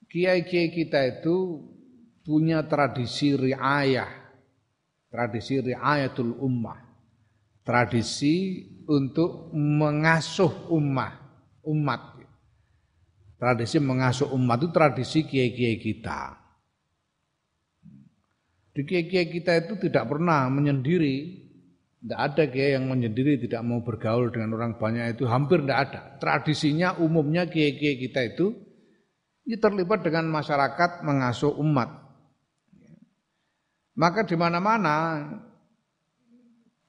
kiai-kiai kita itu punya tradisi riayah, tradisi riayatul ummah, tradisi untuk mengasuh umat, umat. Tradisi mengasuh umat itu tradisi kiai-kiai kita. Di kiai-kiai kita itu tidak pernah menyendiri, tidak ada kiai yang menyendiri tidak mau bergaul dengan orang banyak itu hampir tidak ada. Tradisinya umumnya kiai-kiai kita itu ini terlibat dengan masyarakat mengasuh umat. Maka di mana-mana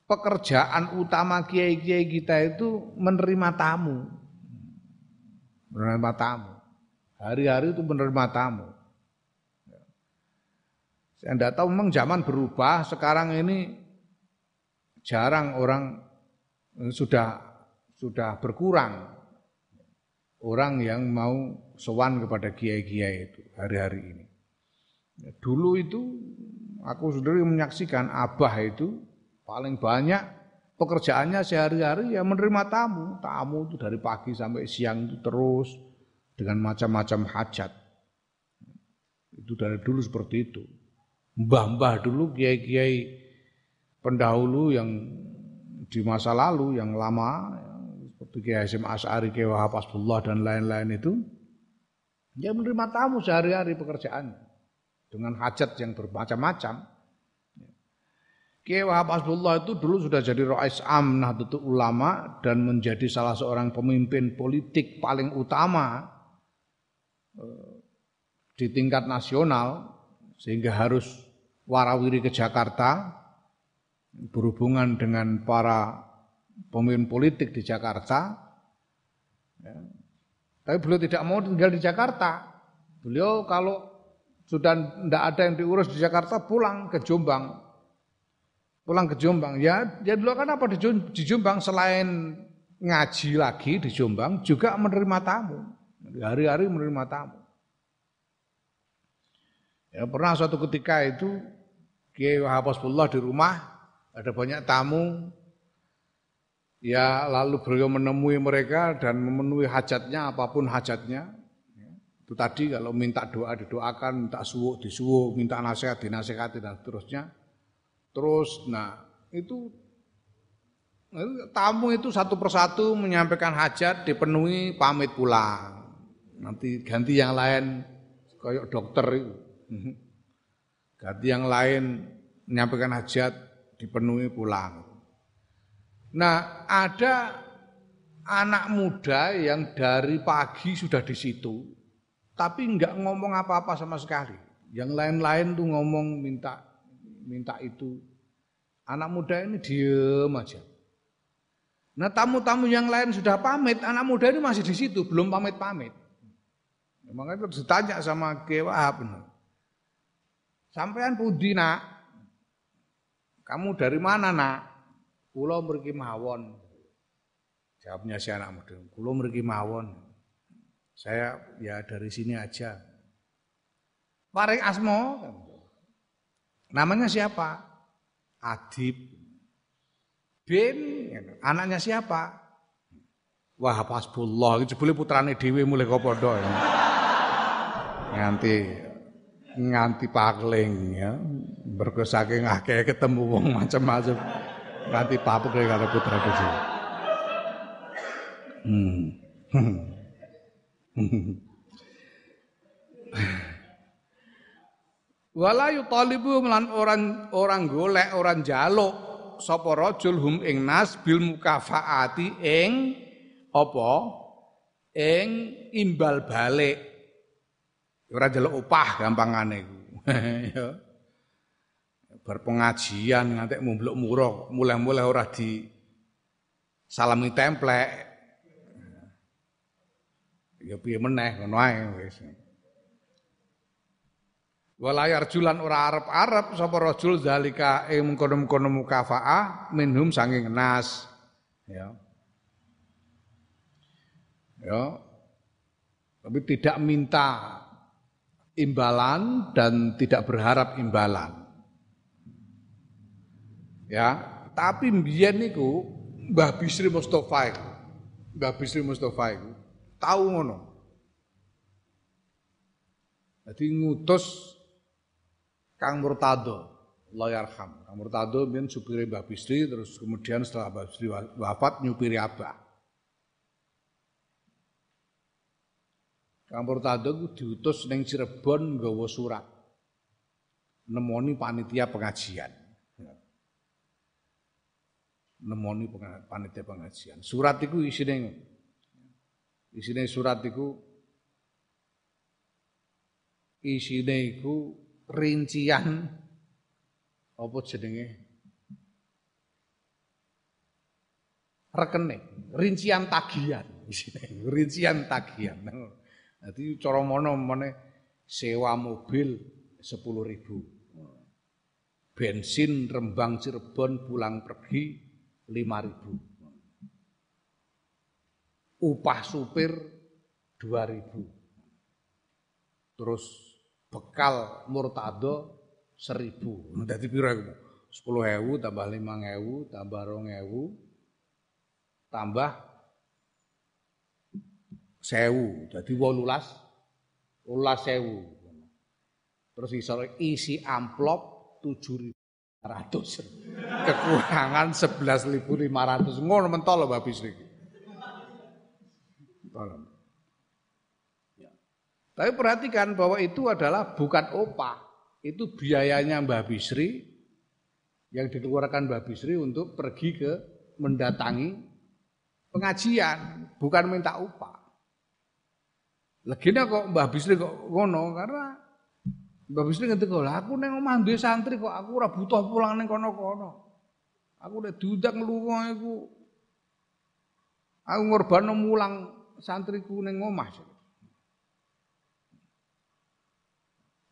pekerjaan utama kiai-kiai kita itu menerima tamu. Menerima tamu. Hari-hari itu menerima tamu. Saya tidak tahu memang zaman berubah, sekarang ini jarang orang sudah sudah berkurang orang yang mau sowan kepada kiai-kiai itu hari-hari ini. Dulu itu aku sendiri menyaksikan abah itu Paling banyak pekerjaannya sehari-hari ya menerima tamu. Tamu itu dari pagi sampai siang itu terus dengan macam-macam hajat. Itu dari dulu seperti itu. Mbah-mbah dulu kiai-kiai pendahulu yang di masa lalu yang lama seperti Kiai Hasyim Asy'ari, Kiai Wahab Asbullah dan lain-lain itu dia menerima tamu sehari-hari pekerjaan dengan hajat yang bermacam-macam. Kiai Wahab Asbullah itu dulu sudah jadi Rais Am Nahdlatul Ulama dan menjadi salah seorang pemimpin politik paling utama eh, di tingkat nasional sehingga harus warawiri ke Jakarta berhubungan dengan para pemimpin politik di Jakarta. Ya. Tapi beliau tidak mau tinggal di Jakarta. Beliau kalau sudah tidak ada yang diurus di Jakarta pulang ke Jombang pulang ke Jombang. Ya, dia dulu kan apa di Jombang selain ngaji lagi di Jombang juga menerima tamu. Hari-hari menerima tamu. Ya, pernah suatu ketika itu Kiai Wahabasbullah di rumah ada banyak tamu. Ya lalu beliau menemui mereka dan memenuhi hajatnya apa pun hajatnya. Itu tadi kalau minta doa didoakan, minta suwuk disuwuk, minta nasihat dinasehati dan seterusnya. Terus nah itu tamu itu satu persatu menyampaikan hajat dipenuhi pamit pulang. Nanti ganti yang lain kayak dokter itu. Ganti yang lain menyampaikan hajat dipenuhi pulang. Nah, ada anak muda yang dari pagi sudah di situ, tapi nggak ngomong apa-apa sama sekali. Yang lain-lain tuh ngomong minta minta itu. Anak muda ini diem aja. Nah tamu-tamu yang lain sudah pamit, anak muda ini masih di situ, belum pamit-pamit. Makanya terus ditanya sama Kiai Sampean pudi nak? Kamu dari mana nak? Pulau mriki mawon. Jawabnya si anak muda. Pulau mriki mawon. Saya ya dari sini aja. Paring asmo. Namanya siapa? Adib. Bin, anaknya siapa? Wah, pasbullah, itu boleh putrane dewi mulai kau podo ya. Nganti nganti pakling ya. Mergo saking akeh ketemu wong macam-macam. Nganti papuk karo putra kecil. Hmm. Wala yutalibu melan orang orang golek orang jaluk sapa rajul hum ing nas bil mukafaati ing apa ing imbal balik Ora njaluk upah gampangane iku. ya. Berpengajian ngantek mumbluk murah, mulai-mulai ora di salami templek. Ya piye meneh ngono ae wis. Walayar julan ora arep-arep sapa rajul zalika ing mengkono-mengkono mukafaah minhum sanging nas. Ya. Ya. Tapi tidak minta imbalan dan tidak berharap imbalan. Ya, tapi mbiyen niku Mbah Bisri Mustofa iku, Mbah Bisri Mustofa iku tahu ngono. Jadi ngutus Kang Murtado, Loyarham. Kang Murtado mbiyen supire Mbah Bisri terus kemudian setelah Mbah Bisri wafat nyupiri Abah. Kang Purtado diutus ning Cirebon nggawa surat. Nemoni panitia pengajian. Nemoni panitia pengajian. Surat itu isine isine surat itu isine iku rincian apa jenenge rekening, rincian tagihan isine, rincian tagihan. Jadi cara mono mana sewa mobil sepuluh ribu. Bensin Rembang Cirebon pulang pergi lima ribu. Upah supir dua ribu. Terus bekal murtado seribu. Jadi piro Sepuluh hewu tambah lima hewu tambah rong hewu tambah sewu, jadi wolulas, wolulas sewu. Terus iso isi amplop tujuh ribu ratus, kekurangan sebelas ribu lima ratus, ngono mentol loh habis Ya. Tapi perhatikan bahwa itu adalah bukan opah, itu biayanya Mbah Bisri yang dikeluarkan Mbah Bisri untuk pergi ke mendatangi pengajian, bukan minta upah. Legenda kok Mbah Bisri kok ngono karena Mbah Bisri ngendika, "Lah aku ning omah duwe santri kok aku ora butuh pulang ning kono-kono. Aku nek diundang lunga iku aku ngorbano mulang santriku ning omah."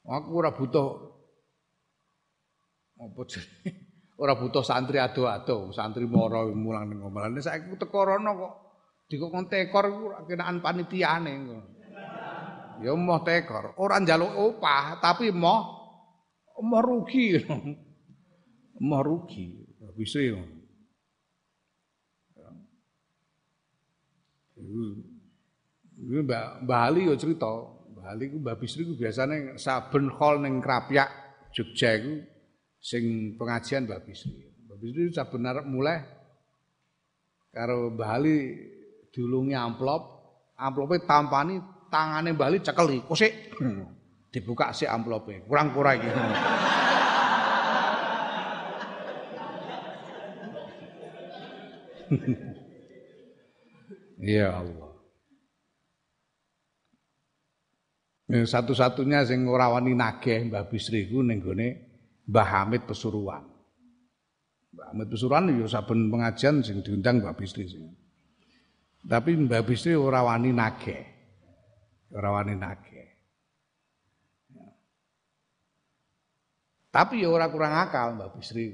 Aku ora butuh apa? Ora butuh santri ado-ado, santri moro mulang ning omah. Nek saiki teko rono kok dikon tekor iku kenaan panitiane kok. ya moh tekor. Ora njaluk opah, tapi moh moh rugi. moh rugi. Bisa ya. Mbak Mbak Ali yo cerita, Mbak Ali ku Mbak Bisri ku biasane saben hall ning Krapyak Jogja iku sing pengajian Mbak Bisri. Mbak Bisri saben arep mulai karo Mbak Ali diulungi amplop, amplope tampani tangane Mbak Ali cekeli, kosik. Dibuka sik amplope, kurang-kurang iki. Ya Allah. Ya, satu-satunya sing ora wani nageh Mbah Bisri ku ning gone Mbah Hamid Pesuruan. Mbah Hamid Pesuruan ya saben pengajian sing diundang Mbah Bisri sing. Tapi Mbah Bisri ora wani nageh. Ora wani nageh. Ya. Tapi ya ora kurang akal Mbah Bisri.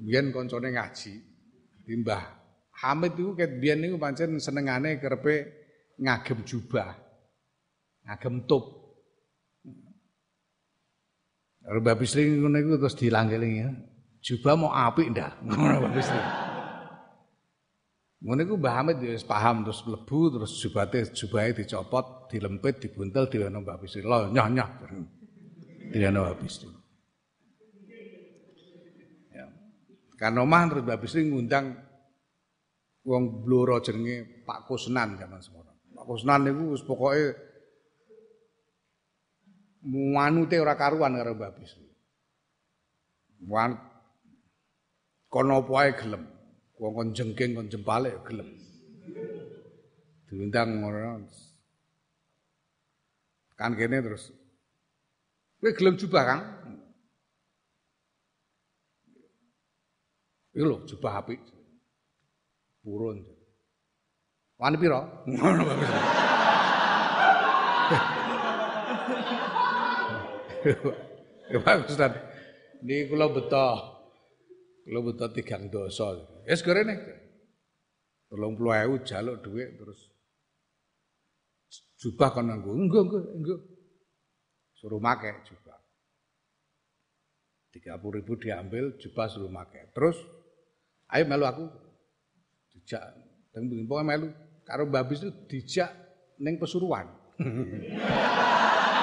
Biyen koncone ngaji. Mbah Hamid itu ket biyen niku pancen senengane kerepe ngagem jubah. Ngagem tup. Kalau Mbak Bisri ngono iku terus dilanggelingi ya. Jubah mau apik ndak? Ngono Mbak Bisri. Ngono iku Mbah Hamid ya paham terus mlebu terus jubate jubahe dicopot, dilempit, dibuntel diwono Mbak Bisri. Loh nyah nyah. Diwono Mbak Bisri. Ya. Kan omah terus Mbak Bisri ngundang wong bloro jenenge Pak Kusnan zaman semono. Pak Kusnan niku wis pokoke manute ora karuan karo Mbah Bisri. Wan kono apa gelem. Wong kon jengking kon jempale gelem. Diundang ngono. Kan kene terus kowe gelem jubah, Kang? Iku lho jubah apik. Purun. Wani? Ngono. Pak Ustaz. Niki kula beto. Kula beto tigang dosa. Wis gorene. 30.000 jaluk dhuwit terus jubah kan nganggo. Enggo enggo enggo. Suruh make jubah. 30 ribu diambil jubah suruh make. Terus ayo melu aku. Dijak teng melu karo Mbak Bis itu dijak ning pesuruan.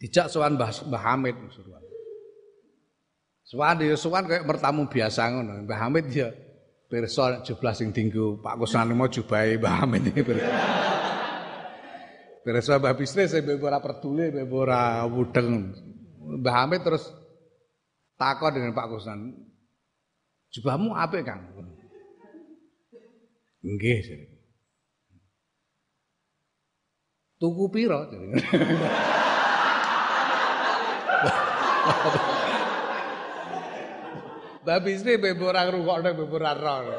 Dijak sowan Mbah Mbah Hamid suruhan. Sowan ya sowan kayak mertamu biasa ngono. Mbah Hamid ya pirsa jublah sing dinggo Pak Kusnani mau jubahe Mbah Hamid iki pirsa. Pirsa Mbah Bisri sing ora peduli, ora wudeng. Mbah Hamid terus takon dengan Pak Kusnan. Jubahmu apik, Kang? Nggih, Tuku piro? Mbak Bisri bebo ora ngrungokno bebo ora ron.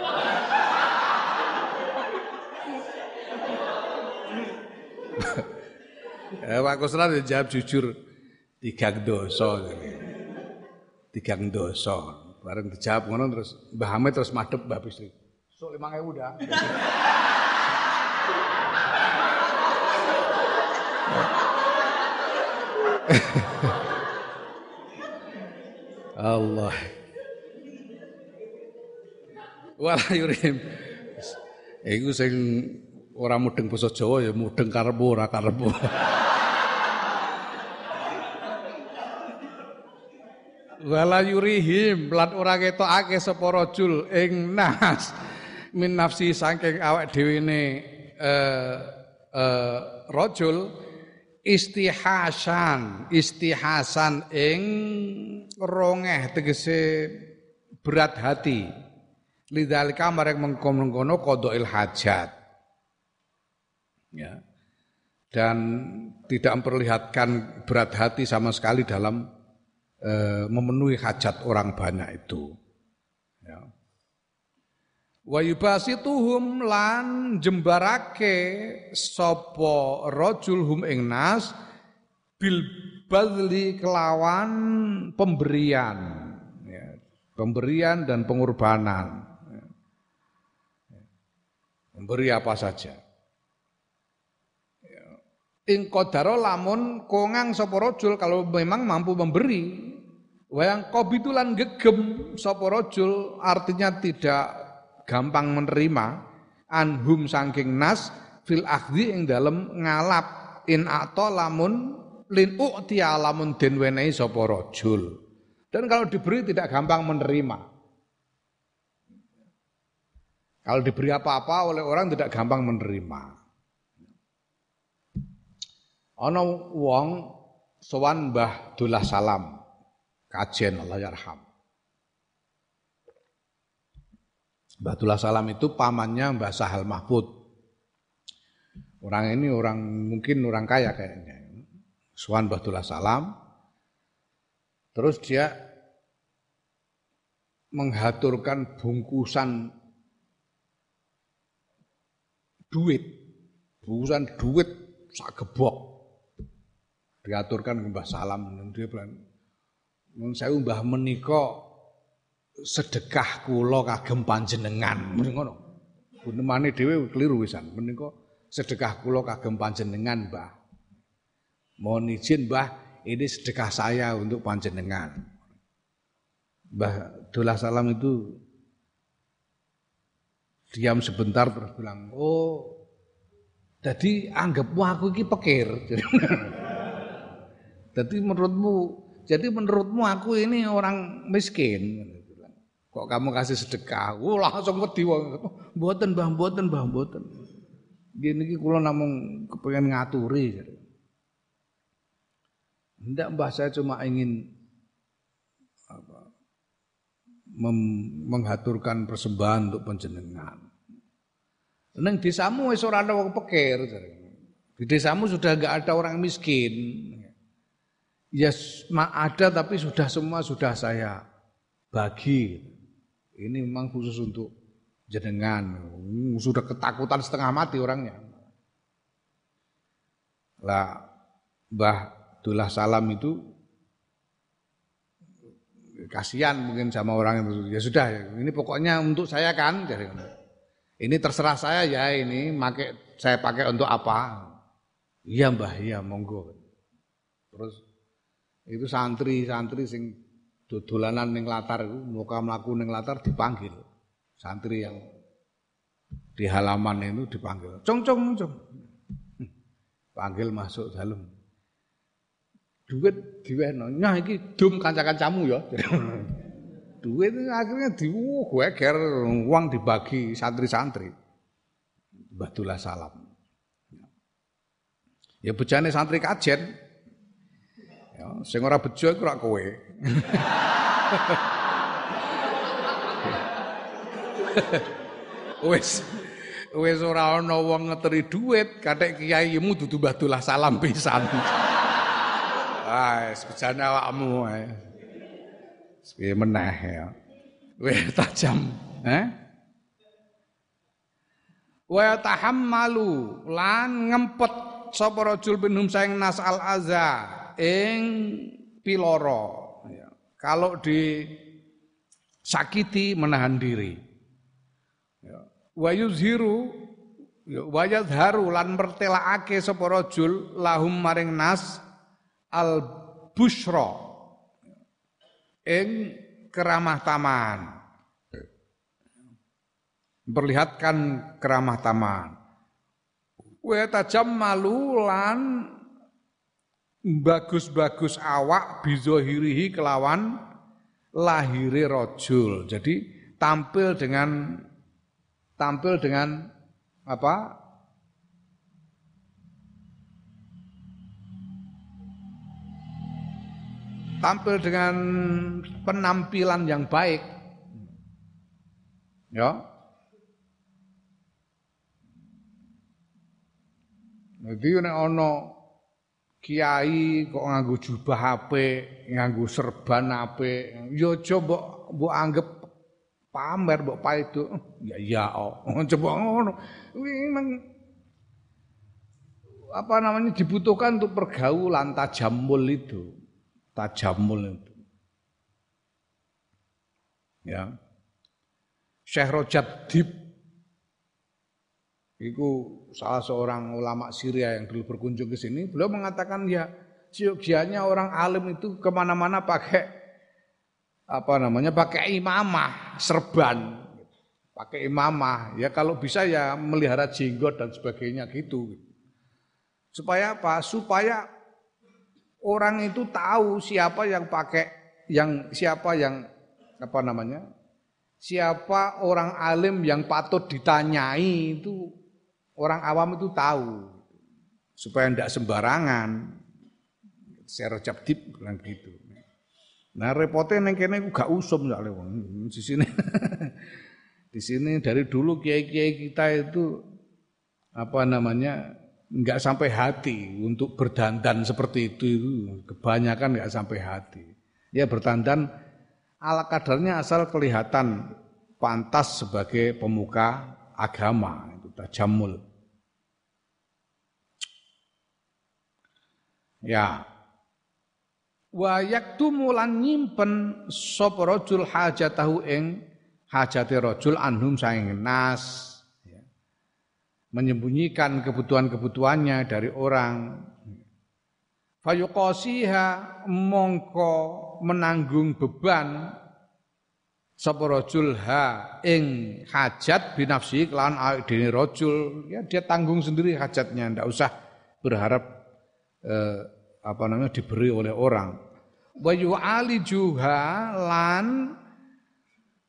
Eh Pak Kusran jawab jujur tigang dosa tigang dosa. Bareng dijawab ngono terus Mbah Hamid terus madhep Mbak Bisri. Sok 5000 dah. Allah. Wala yurim. Iku sing ora mudeng basa Jawa ya mudeng karepmu ora karepmu. Wala yurihim lan ora ketokake sapa rajul ing nas min nafsi saking awak dhewe ne eh eh rajul istihasan istihasan ing rongeh tegese berat hati. Lidzalika marek mengkono-kono qadail hajat. Ya. Dan tidak memperlihatkan berat hati sama sekali dalam e, memenuhi hajat orang banyak itu. Ya wa yubasituhum lan jembarake sapa rajul hum ing nas bil badli kelawan pemberian ya, pemberian dan pengorbanan ya. Memberi apa saja. Ya. Ing qadara lamun kongang sapa rajul kalau memang mampu memberi. Wayang kobitulan gegem sapa rajul artinya tidak gampang menerima anhum saking nas fil akhdi ing dalem ngalap in ato lamun lin u'ti lamun den wenehi sapa rajul. Dan kalau diberi tidak gampang menerima. Kalau diberi apa-apa oleh orang tidak gampang menerima. Ana wong sowan Mbah Dullah Salam kajen Allah yarham. Mbah Dullah Salam itu pamannya Mbah Sahal Mahfud. Orang ini orang mungkin orang kaya kayaknya. Sowan Mbah Dullah Salam Terus dia menghaturkan bungkusan duit, bungkusan duit sak gebok. Diaturkan ke Mbah Salam dia bilang, "Mun saya Mbah menika sedekah kula kagem panjenengan." Muni ngono. Gunemane dhewe keliru wisan. Menika sedekah kula kagem panjenengan, Mbah. Mohon izin, Mbah, ini sedekah saya untuk panjenengan. Mbah Dullah Salam itu diam sebentar terus bilang, oh jadi anggapmu aku ini pekir. jadi menurutmu, jadi menurutmu aku ini orang miskin. Kok kamu kasih sedekah? Oh, langsung wedi mboten Mbah, mboten Mbah, mboten. Gini iki kula namung kepengen ngaturi. Tidak mbah saya cuma ingin apa, menghaturkan persembahan untuk penjenengan. Neng desamu wis ora ada wong pekir. Di desamu sudah enggak ada orang miskin. Ya yes, ada tapi sudah semua sudah saya bagi. Ini memang khusus untuk jenengan. Sudah ketakutan setengah mati orangnya. Lah Mbah Abdullah Salam itu kasihan mungkin sama orang itu. Ya sudah, ini pokoknya untuk saya kan. Ini terserah saya ya ini, make, saya pakai untuk apa? Iya mbah, iya monggo. Terus itu santri-santri sing dodolanan ning latar itu, muka melaku ning latar dipanggil. Santri yang di halaman itu dipanggil. Cong cong cong. Panggil masuk dalam duit diwehno. Nah iki dum kanca-kancamu ya. duit akhirnya diweger uang dibagi santri-santri. Batulah salam. Ya bejane santri kajen. Ya, sing ora bejo iku ora kowe. Wis wis ora ana wong ngeteri duit, kathek kiaimu dudu batulah salam pisan. Ah, sebejane awakmu ae. Piye meneh ya. Weh tajam, eh? Wa tahammalu lan ngempet sapa rajul binhum saing nas al aza ing piloro. Kalau di sakiti menahan diri. Ya. Wa yuzhiru ya, wa yadharu lan mertelaake sapa rajul lahum maring nas al bushra ing keramah taman memperlihatkan keramah taman wa tajammalu lan bagus-bagus awak bizohirihi kelawan lahiri rojul jadi tampil dengan tampil dengan apa tampil dengan penampilan yang baik. Ya. Jadi ana kiai kok nganggo jubah apik, nganggo serban apik, ya coba mbok anggap pamer mbok paido. Ya ya oh. Coba ngono. Memang apa namanya dibutuhkan untuk pergaulan tajamul itu tajamul itu. Ya. Syekh Rojab Dib itu salah seorang ulama Syria yang dulu berkunjung ke sini, beliau mengatakan ya siogianya orang alim itu ke mana-mana pakai apa namanya pakai imamah serban. Pakai imamah. Ya kalau bisa ya melihara jenggot dan sebagainya gitu. Supaya apa? Supaya orang itu tahu siapa yang pakai yang siapa yang apa namanya siapa orang alim yang patut ditanyai itu orang awam itu tahu supaya tidak sembarangan. Saya recap tip bilang gitu nah repotnya neng kene gak usum ya wong. Di sini. Di sini dari dulu kiai-kiai kita itu apa namanya nggak sampai hati untuk berdandan seperti itu. Kebanyakan nggak sampai hati. Ya berdandan ala kadarnya asal kelihatan pantas sebagai pemuka agama tajamul ya. Wa yaktumu lan nyimpen sapa rajul hajatahu ing hajate rajul anhum saing nas. Ya. menyembunyikan kebutuhan-kebutuhannya dari orang. Fayuqasiha mongko menanggung beban sapa rajul ha ing hajat binafsi kelawan awake dene rajul. Ya dia tanggung sendiri hajatnya ndak usah berharap eh, apa namanya diberi oleh orang. Wa yu'alijuha lan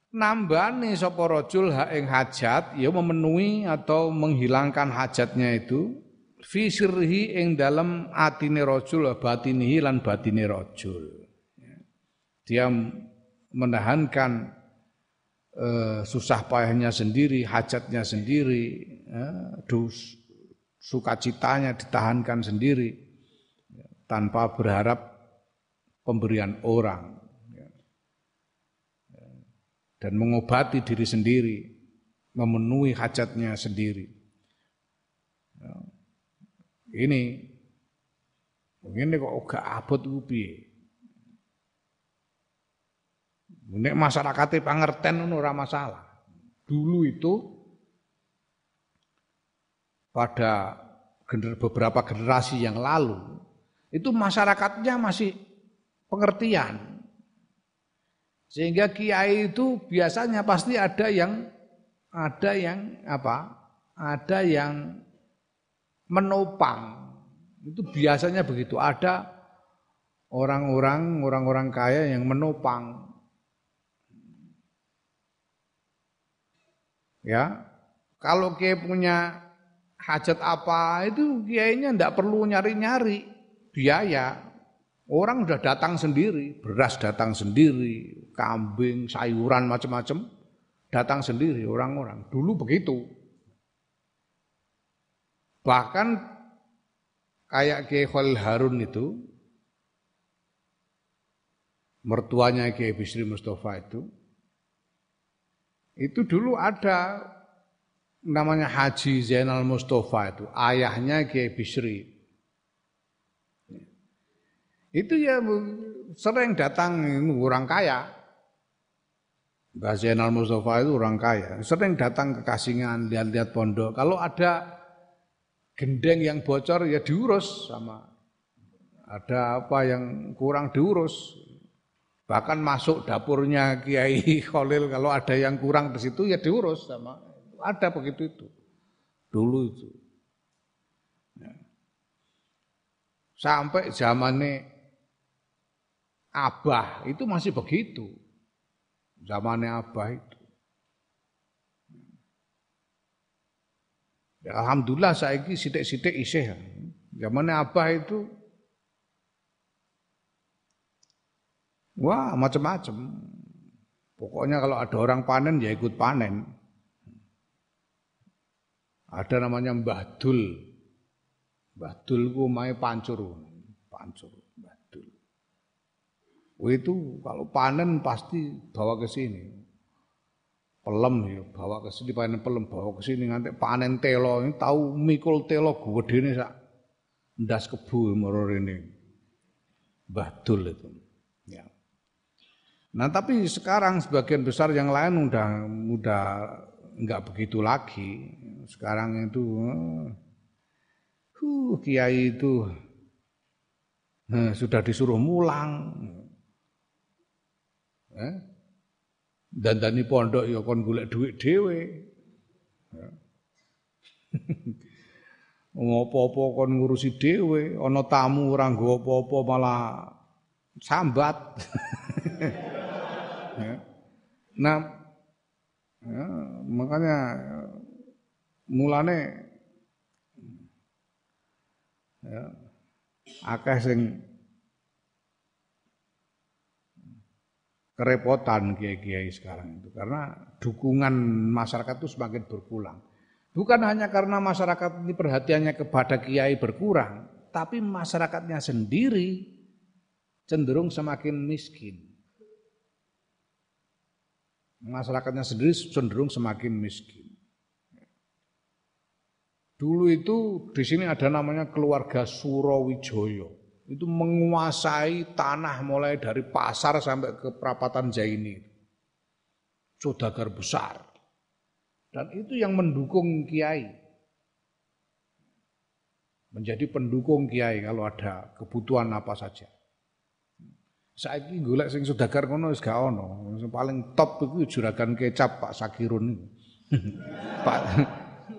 nambani sapa rajul ha ing hajat ya memenuhi atau menghilangkan hajatnya itu fi sirhi ing dalam atine rajul batinihi lan batine rajul. Dia menahankan uh, susah payahnya sendiri hajatnya sendiri uh, dus sukacitanya ditahankan sendiri tanpa berharap pemberian orang dan mengobati diri sendiri, memenuhi hajatnya sendiri. Ya. Ini mungkin kok gak abot ku piye? Nek masyarakatnya pangerten ngono ora masalah. Dulu itu pada beberapa generasi yang lalu itu masyarakatnya masih pengertian sehingga kiai itu biasanya pasti ada yang ada yang apa? Ada yang menopang. Itu biasanya begitu. Ada orang-orang orang-orang kaya yang menopang. Ya. Kalau kiai punya hajat apa itu kiainya ndak perlu nyari-nyari biaya. Orang sudah datang sendiri, beras datang sendiri, kambing, sayuran macam-macam datang sendiri orang-orang. Dulu begitu. Bahkan kayak Kiai Khalil Harun itu mertuanya Kiai Bisri Mustafa itu itu dulu ada namanya Haji Zainal Mustafa itu ayahnya Kiai Bisri itu ya sering datang orang kaya Mbah Zainal Mustafa itu orang kaya, sering datang ke Kasingan, lihat-lihat pondok. Kalau ada gendeng yang bocor ya diurus sama ada apa yang kurang diurus. Bahkan masuk dapurnya Kiai Khalil kalau ada yang kurang di situ ya diurus sama ada begitu itu. Dulu itu. Ya. Sampai zamannya Abah itu masih begitu zamannya Abah itu. Ya, Alhamdulillah saya ini sidik-sidik isih. Zamannya Abah itu wah macam-macam. Pokoknya kalau ada orang panen ya ikut panen. Ada namanya Mbah Dul. Mbah Dul ku mai pancur. Pancur. Oh, itu kalau panen pasti bawa ke sini. Pelem ya, bawa ke sini panen pelem bawa ke sini nanti panen telo ini tahu mikul telo gede nih sak ndas kebu meror ini. Batul itu. Nah tapi sekarang sebagian besar yang lain udah udah enggak begitu lagi. Sekarang itu uh, kiai itu uh, sudah disuruh mulang. Eh? Dan tani pondok ya kon golek duit dhewe. Ya. Ngopo-opo kon ngurusi dhewe, ana tamu ora nggo apa-apa malah sambat. ya. Nah, ya, makanya mulane ya, akeh sing kerepotan kiai-kiai sekarang itu karena dukungan masyarakat itu semakin berkurang. Bukan hanya karena masyarakat ini perhatiannya kepada kiai berkurang, tapi masyarakatnya sendiri cenderung semakin miskin. Masyarakatnya sendiri cenderung semakin miskin. Dulu itu di sini ada namanya keluarga Surowijoyo. Itu menguasai tanah mulai dari pasar sampai ke perapatan Jaini. Saudagar besar. Dan itu yang mendukung kiai. Menjadi pendukung kiai kalau ada kebutuhan apa saja. Saiki golek sing sedagar ngono wis gak ono. Paling top itu juragan kecap Pak Sakirun itu. Pak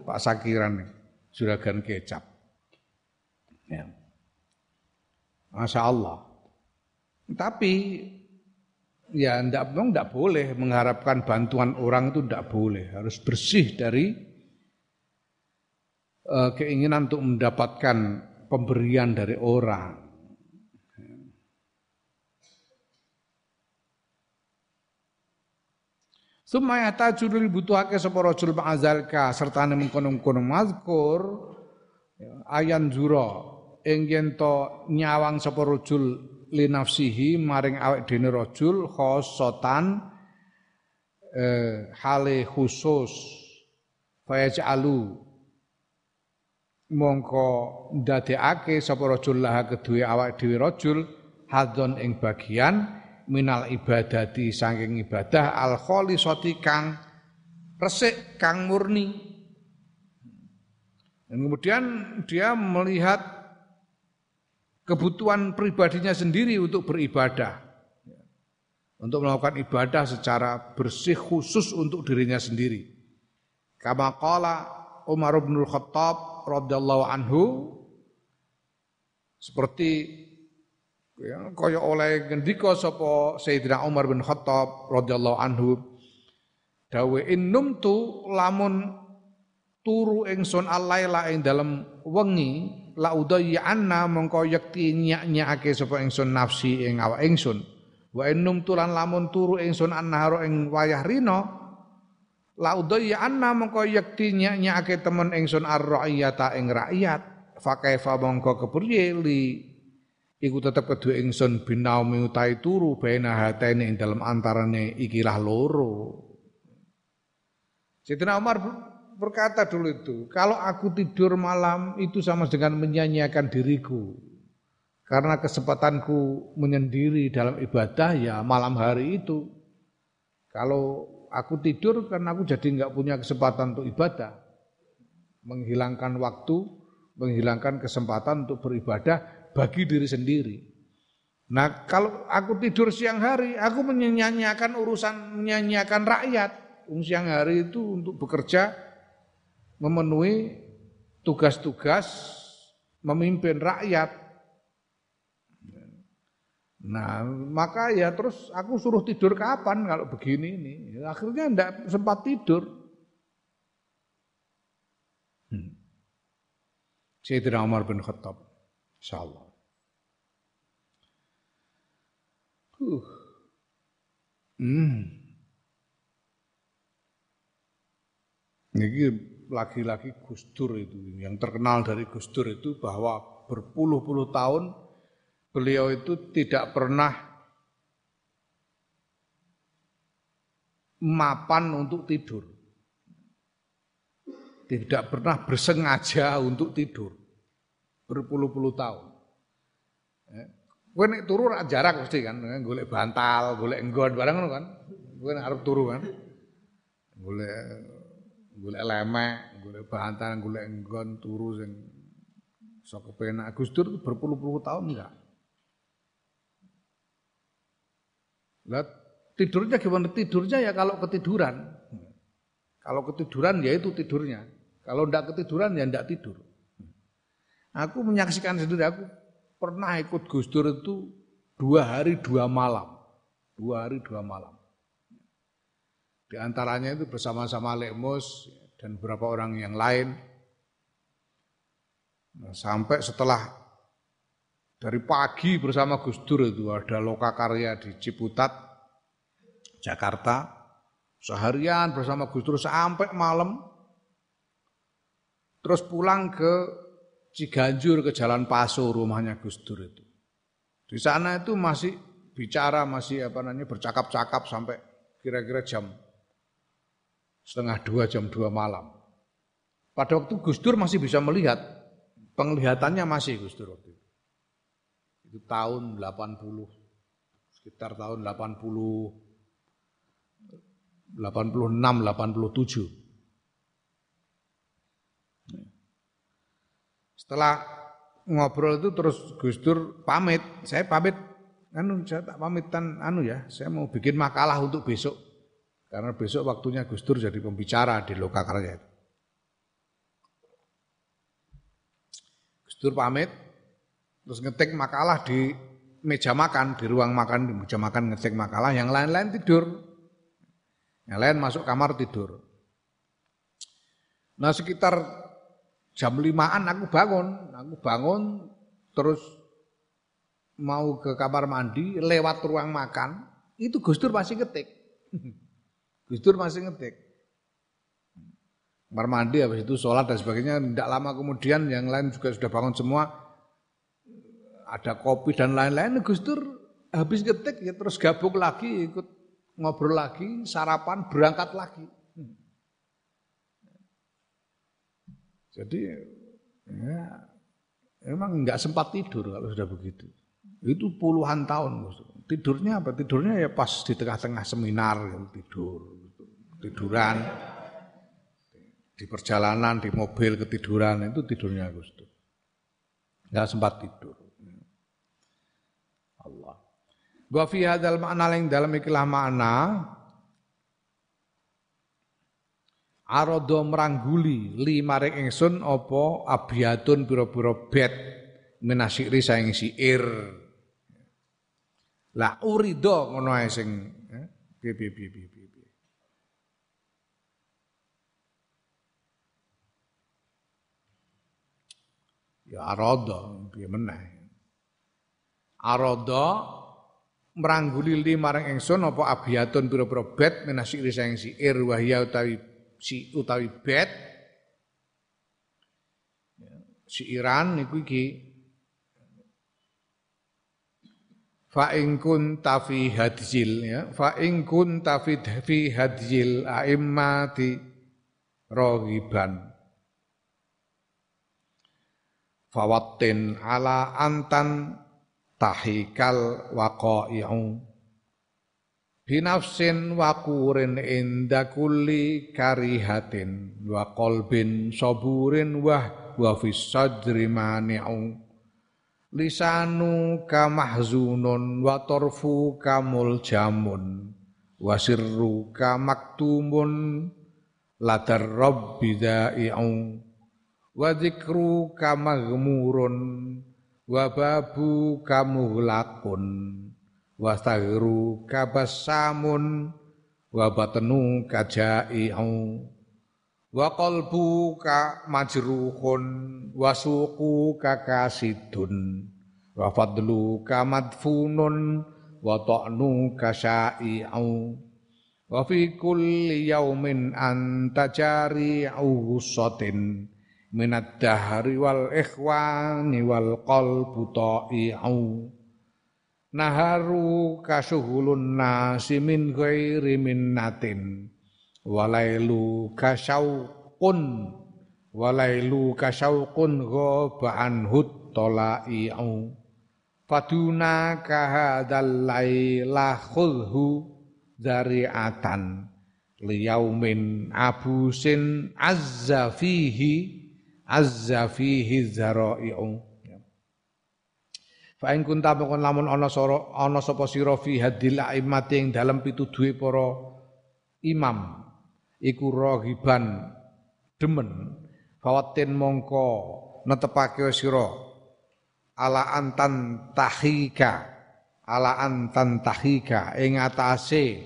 Pak Sakiran juragan kecap. Ya. Masya Allah. Tapi ya ndak ndak boleh mengharapkan bantuan orang itu ndak boleh harus bersih dari uh, keinginan untuk mendapatkan pemberian dari orang Sumaya tajurul butuhake sapa rajul ma'azalka sertane mengkono-kono mazkur ya, ayan jura ing yen to nyawang sapa rajul li nafsihi maring awek dene rajul khosotan eh, hale khusus fayaj'alu mongko ndadekake sapa rajul laha kedue awak dhewe rajul hadon ing bagian minal ibadati saking ibadah al khalisati kang resik kang murni dan kemudian dia melihat kebutuhan pribadinya sendiri untuk beribadah. Untuk melakukan ibadah secara bersih khusus untuk dirinya sendiri. Kama qala Umar bin Khattab radhiyallahu anhu seperti ya, kaya oleh ngendika sapa Sayyidina Umar bin Khattab radhiyallahu anhu dawe innum tu lamun turu ingsun alaila ing dalam wengi la anna mongko yakti nyak-nyakake sapa ingsun nafsi ing awak ingsun. Wa innum tulan lamun turu ingsun annaharo ing wayah rino la anna mongko yakti nyak-nyakake temen ingsun ar-ra'iyata ing rakyat. Fa kaifa mongko kepriye li iku tetep kedue ingsun binaumi utai turu bena hatene ing dalam antarane ikilah loro Sayyidina Umar berkata dulu itu, kalau aku tidur malam itu sama dengan menyanyiakan diriku. Karena kesempatanku menyendiri dalam ibadah ya malam hari itu. Kalau aku tidur kan aku jadi nggak punya kesempatan untuk ibadah. Menghilangkan waktu, menghilangkan kesempatan untuk beribadah bagi diri sendiri. Nah kalau aku tidur siang hari, aku menyanyiakan urusan menyanyiakan rakyat. Siang hari itu untuk bekerja memenuhi tugas-tugas memimpin rakyat. Nah, maka ya terus aku suruh tidur kapan kalau begini ini. Akhirnya enggak sempat tidur. Hmm. Sayyidina Umar bin Khattab. Insyaallah. Uh. Hmm. Ini lagi-lagi Gus Dur itu yang terkenal dari Gus Dur itu bahwa berpuluh-puluh tahun beliau itu tidak pernah mapan untuk tidur. Tidak pernah bersengaja untuk tidur. Berpuluh-puluh tahun. Gue nek turu rak jarak pasti kan, golek bantal, golek enggon barang kan. Gue nek arep turu kan. Golek golek lemek, golek bantahan, golek enggon turu sing iso kepenak. Gus Dur berpuluh-puluh tahun enggak. Lah tidurnya gimana? Tidurnya ya kalau ketiduran. Kalau ketiduran ya itu tidurnya. Kalau ndak ketiduran ya ndak tidur. Aku menyaksikan sendiri, aku pernah ikut Gus Dur itu dua hari dua malam. Dua hari dua malam. Di antaranya itu bersama-sama Lekmus dan beberapa orang yang lain. Nah, sampai setelah dari pagi bersama Gus Dur itu ada loka karya di Ciputat, Jakarta. Seharian bersama Gus Dur sampai malam. Terus pulang ke Ciganjur ke Jalan Paso rumahnya Gus Dur itu. Di sana itu masih bicara, masih apa namanya bercakap-cakap sampai kira-kira jam setengah dua, jam dua malam. Pada waktu Gus Dur masih bisa melihat, penglihatannya masih Gus Dur waktu itu. Itu tahun 80, sekitar tahun 80, 86, 87. Setelah ngobrol itu terus Gus Dur pamit, saya pamit anu saya tak pamitan anu ya, saya mau bikin makalah untuk besok. Karena besok waktunya Gus Dur jadi pembicara di Lokakarya itu. Gus Dur pamit, terus ngetik makalah di meja makan, di ruang makan, di meja makan ngetik makalah, yang lain-lain tidur. Yang lain masuk kamar tidur. Nah sekitar jam limaan aku bangun, aku bangun terus mau ke kamar mandi lewat ruang makan, itu Gus Dur masih ngetik. Gus Dur masih ngetik. Kamar mandi habis itu sholat dan sebagainya, tidak lama kemudian yang lain juga sudah bangun semua, ada kopi dan lain-lain, Gus Dur habis ngetik ya terus gabung lagi ikut ngobrol lagi, sarapan, berangkat lagi. Jadi ya emang nggak sempat tidur kalau sudah begitu. Itu puluhan tahun. Tidurnya apa? Tidurnya ya pas di tengah-tengah seminar gitu, tidur. Tiduran di perjalanan di mobil ketiduran itu tidurnya Gus Dur. Enggak sempat tidur. Allah. Wa fi hadzal ma'na dalam ikilah makna arodo merangguli li maring ingsun apa abiyatun pira-pira bet minasyiri saing siir. La urido ngono ae sing eh, piye piye piye piye ya arodo piye meneh. Arodo merangguli li maring ingsun apa abiyatun pira-pira bet minasyiri saing siir wahya utawi si utawi bet si Iran niku iki. Fa in kunta fi hadzil ya. Fa in kunta fi fi hadzil aimmati rogiban fawatin ala antan tahikal waqa'i'u binafsin wakurin inda kulli karihatin wa qalbin saburin wah wa fis sadri mani'u. Lisanu kamahzunun wa tarfu kamul jamun wa sirru kamaktumun ladar rabbi da'i'u. Wa dzikru kamaghmurun wa babu kamuhlakun wastaghru kabassamun wa batnu kajai'u wa qalbu ka majruhun wa suqu kakasidun wa fadlu ka madfunun wa ta'nu kasai'u wa fi kulli yaumin anta jari'u satin minad dahri wal ikhwani wal qalbu ta'i'u naharu kasuhulun nasi min ghairi minnatin walailu kasauqun walailu kasauqun ghaba anhut talai'u faduna kahadal laila khulhu zari'atan. Liyaumin abusin azza fihi azza fihi dzara'i'u Fa in kunta mongkon lamun ana soro ana sapa sira fi hadil aimati ing dalem pituduhe para imam iku rohiban demen fawatin mongko netepake sira ala antan tahika ala antan tahika ing atase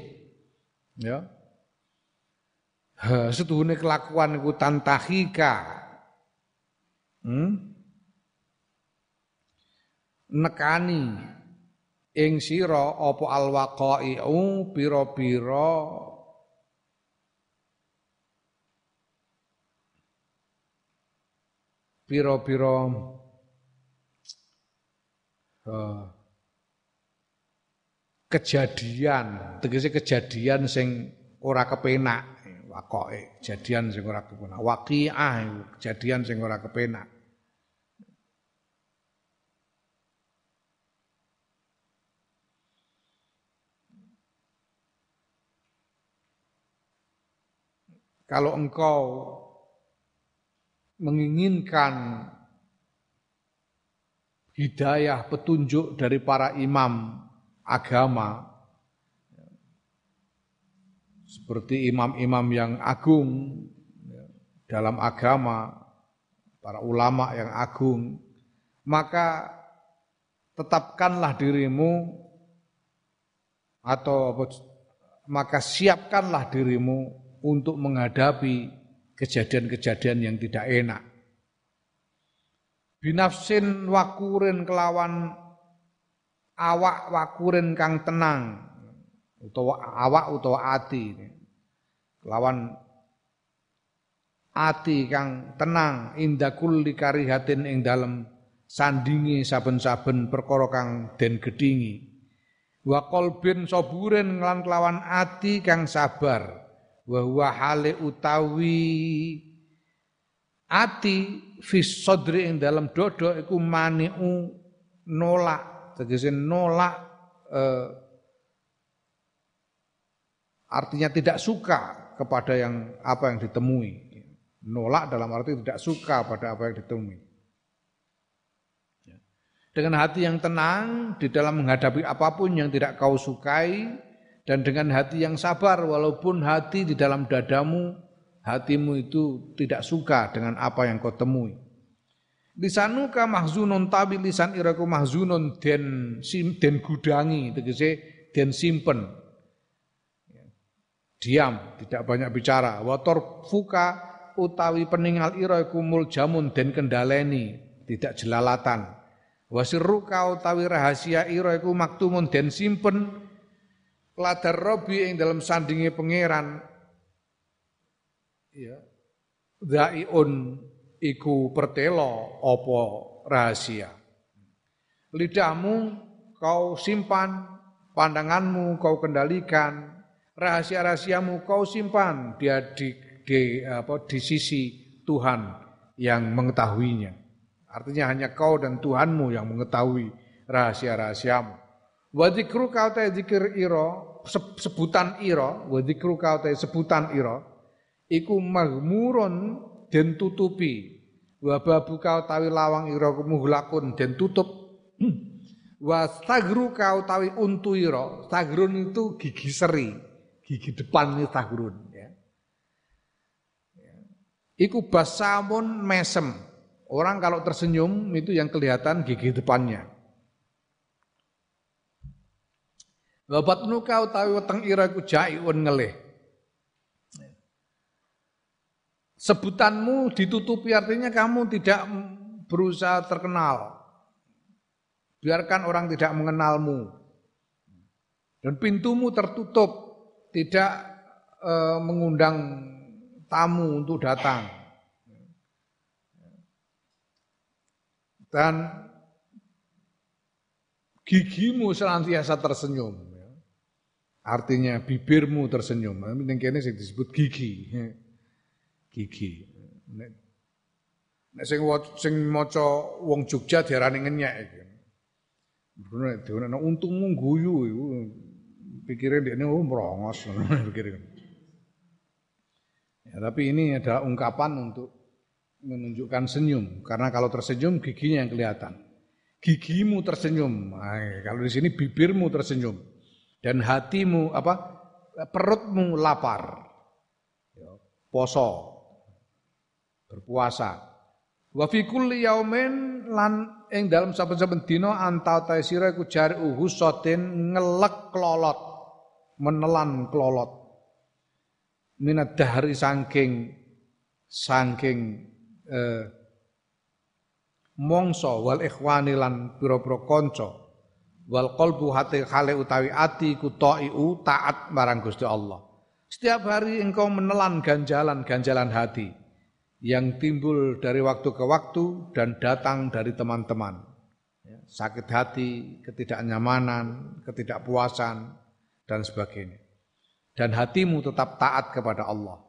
ya setuhune kelakuan iku tantahika hmm? Nekani. Ing sira apa alwaqai'u pira-pira pira-pira uh, kejadian. Tegese kejadian sing ora kepenak wakoke kejadian sing ora kepenak. Waqiah kejadian sing ora kepenak kalau engkau menginginkan hidayah petunjuk dari para imam agama seperti imam-imam yang agung dalam agama, para ulama yang agung, maka tetapkanlah dirimu atau maka siapkanlah dirimu untuk menghadapi kejadian-kejadian yang tidak enak. Binafsin wakurin kelawan awak wakurin kang tenang utawa awak utawa ati. Kelawan ati kang tenang indakul likarihatin ing dalem sandingi saben-saben perkara kang den gedingi. Wa qalbin saburin lan kelawan ati kang sabar wa huwa hale utawi ati fi sadri ing dalam dodo iku maniu nolak. Tegese nolak eh, artinya tidak suka kepada yang apa yang ditemui. Nolak dalam arti tidak suka pada apa yang ditemui. Dengan hati yang tenang di dalam menghadapi apa pun yang tidak kau sukai dan dengan hati yang sabar walaupun hati di dalam dadamu hatimu itu tidak suka dengan apa yang kau temui. Lisanuka mahzunun tabi lisan iraku mahzunun den sim den gudangi tegese den simpen. Diam, tidak banyak bicara. Wator fuka utawi peningal iraku muljamun den kendaleni, tidak jelalatan. Wasirruka utawi rahasia iraku maktumun den simpen ladar robi yang dalam sandingi pangeran. Ya daiun iku pertelo opo rahasia? Lidahmu kau simpan pandanganmu kau kendalikan rahasia-rahasiamu kau simpan dia di, di apa di sisi Tuhan yang mengetahuinya. Artinya hanya kau dan Tuhanmu yang mengetahui rahasia-rahasiamu. Wa kau te zikir ira, sebutan ira, wa dzikru kau te sebutan ira, iku magmurun den tutupi. Wa babu kau tawi lawang ira muhlakun den tutup. Wa stagru kau tawi untu ira, stagrun itu gigi seri, gigi depan ini stagrun ya. ya. Iku basamun mesem. Orang kalau tersenyum itu yang kelihatan gigi depannya. Wa batnuka utawi weteng ira iku jaiun ngelih. Sebutanmu ditutupi artinya kamu tidak berusaha terkenal. Biarkan orang tidak mengenalmu. Dan pintumu tertutup, tidak e, mengundang tamu untuk datang. Dan gigimu senantiasa tersenyum. Artinya bibirmu tersenyum. Ning kene sing disebut gigi. Gigi. Nek nek sing sing maca wong Jogja diarani ngenyek iki. Bener nek untungmu guyu iku pikire ndekne oh merongos. Ya, tapi ini adalah ungkapan untuk menunjukkan senyum karena kalau tersenyum giginya yang kelihatan. Gigimu tersenyum. Nah, kalau di sini bibirmu tersenyum dan hatimu apa? perutmu lapar. Ya, poso. Berpuasa. Wa fi kulli yaumin lan ing dalam saben-saben dina anta ta sira iku jari uhusatin ngelek klolot, menelan klolot. Minat dahri saking saking eh, mongso wal ikhwani lan pira-pira kanca wal qalbu hati khale utawi ati ku taat marang Gusti Allah. Setiap hari engkau menelan ganjalan-ganjalan hati yang timbul dari waktu ke waktu dan datang dari teman-teman. Ya, sakit hati, ketidaknyamanan, ketidakpuasan, dan sebagainya. Dan hatimu tetap taat kepada Allah.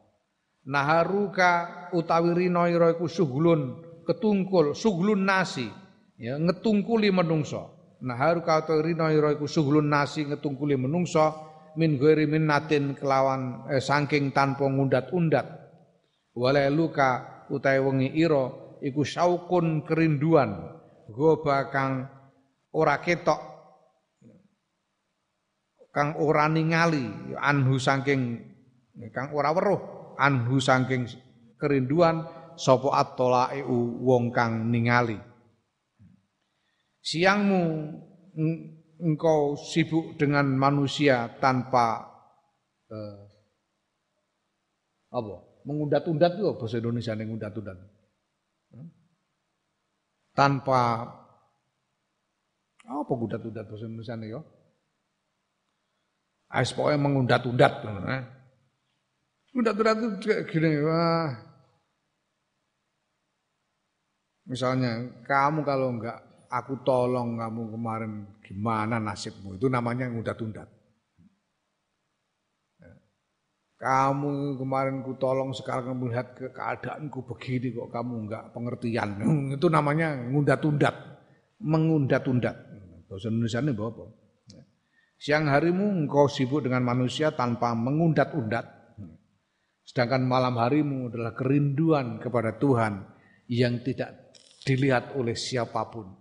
Naharuka utawi rino iku suhulun ketungkul, suhulun nasi, ya, ngetungkuli menungso. Naharuka utawi rino iku suhulun nasi ngetungkuli menungso, min ghairi minnatin kelawan eh, saking tanpa ngundat-undat. Luka utai wengi ira iku saukun kerinduan goba kang ora ketok kang ora ningali anhu saking kang ora weruh anhu saking kerinduan sapa at-talaiu wong kang ningali siangmu engkau sibuk dengan manusia tanpa eh, apa mengundat-undat itu bahasa Indonesia yang mengundat-undat. Tanpa apa undat-undat bahasa Indonesia ini ya? Ais pokoknya mengundat-undat. Eh. Undat-undat itu kayak gini, wah. Misalnya kamu kalau enggak aku tolong kamu kemarin gimana nasibmu itu namanya undat-undat. Kamu kemarin ku tolong sekarang melihat ke keadaanku begini kok kamu enggak pengertian. Itu namanya ngundat-undat, mengundat-undat. Bahasa Indonesia ini apa? Siang harimu engkau sibuk dengan manusia tanpa mengundat-undat. Sedangkan malam harimu adalah kerinduan kepada Tuhan yang tidak dilihat oleh siapa pun.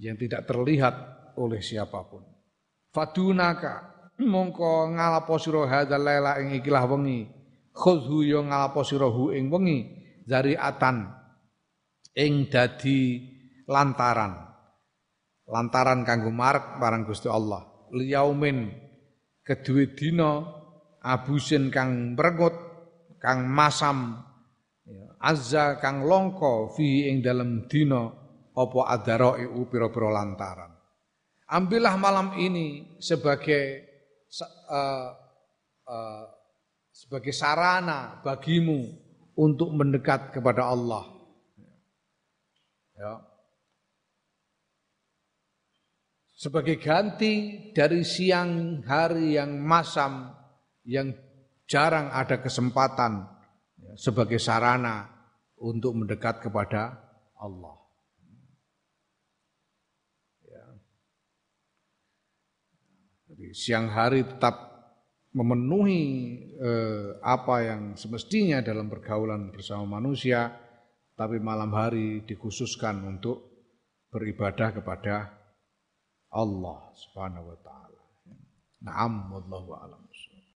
Yang tidak terlihat oleh siapa pun. Fadunaka mongko ngalapo sira hadzal laila ing ikilah wengi. Khudhu yo ngalapo sira hu ing wengi dari atan ing dadi lantaran. Lantaran kanggo marek marang Gusti Allah. Liyaumin kedue dina abusin kang mrengut kang masam ya, azza kang longko fi ing dalem dina apa adaro pira-pira lantaran ambillah malam ini sebagai uh, uh, sebagai sarana bagimu untuk mendekat kepada Allah. Ya. Sebagai ganti dari siang hari yang masam, yang jarang ada kesempatan ya, sebagai sarana untuk mendekat kepada Allah. Siang hari tetap memenuhi eh, apa yang semestinya dalam pergaulan bersama manusia, tapi malam hari dikhususkan untuk beribadah kepada Allah Subhanahu wa taala. Naam wallahu a'lam.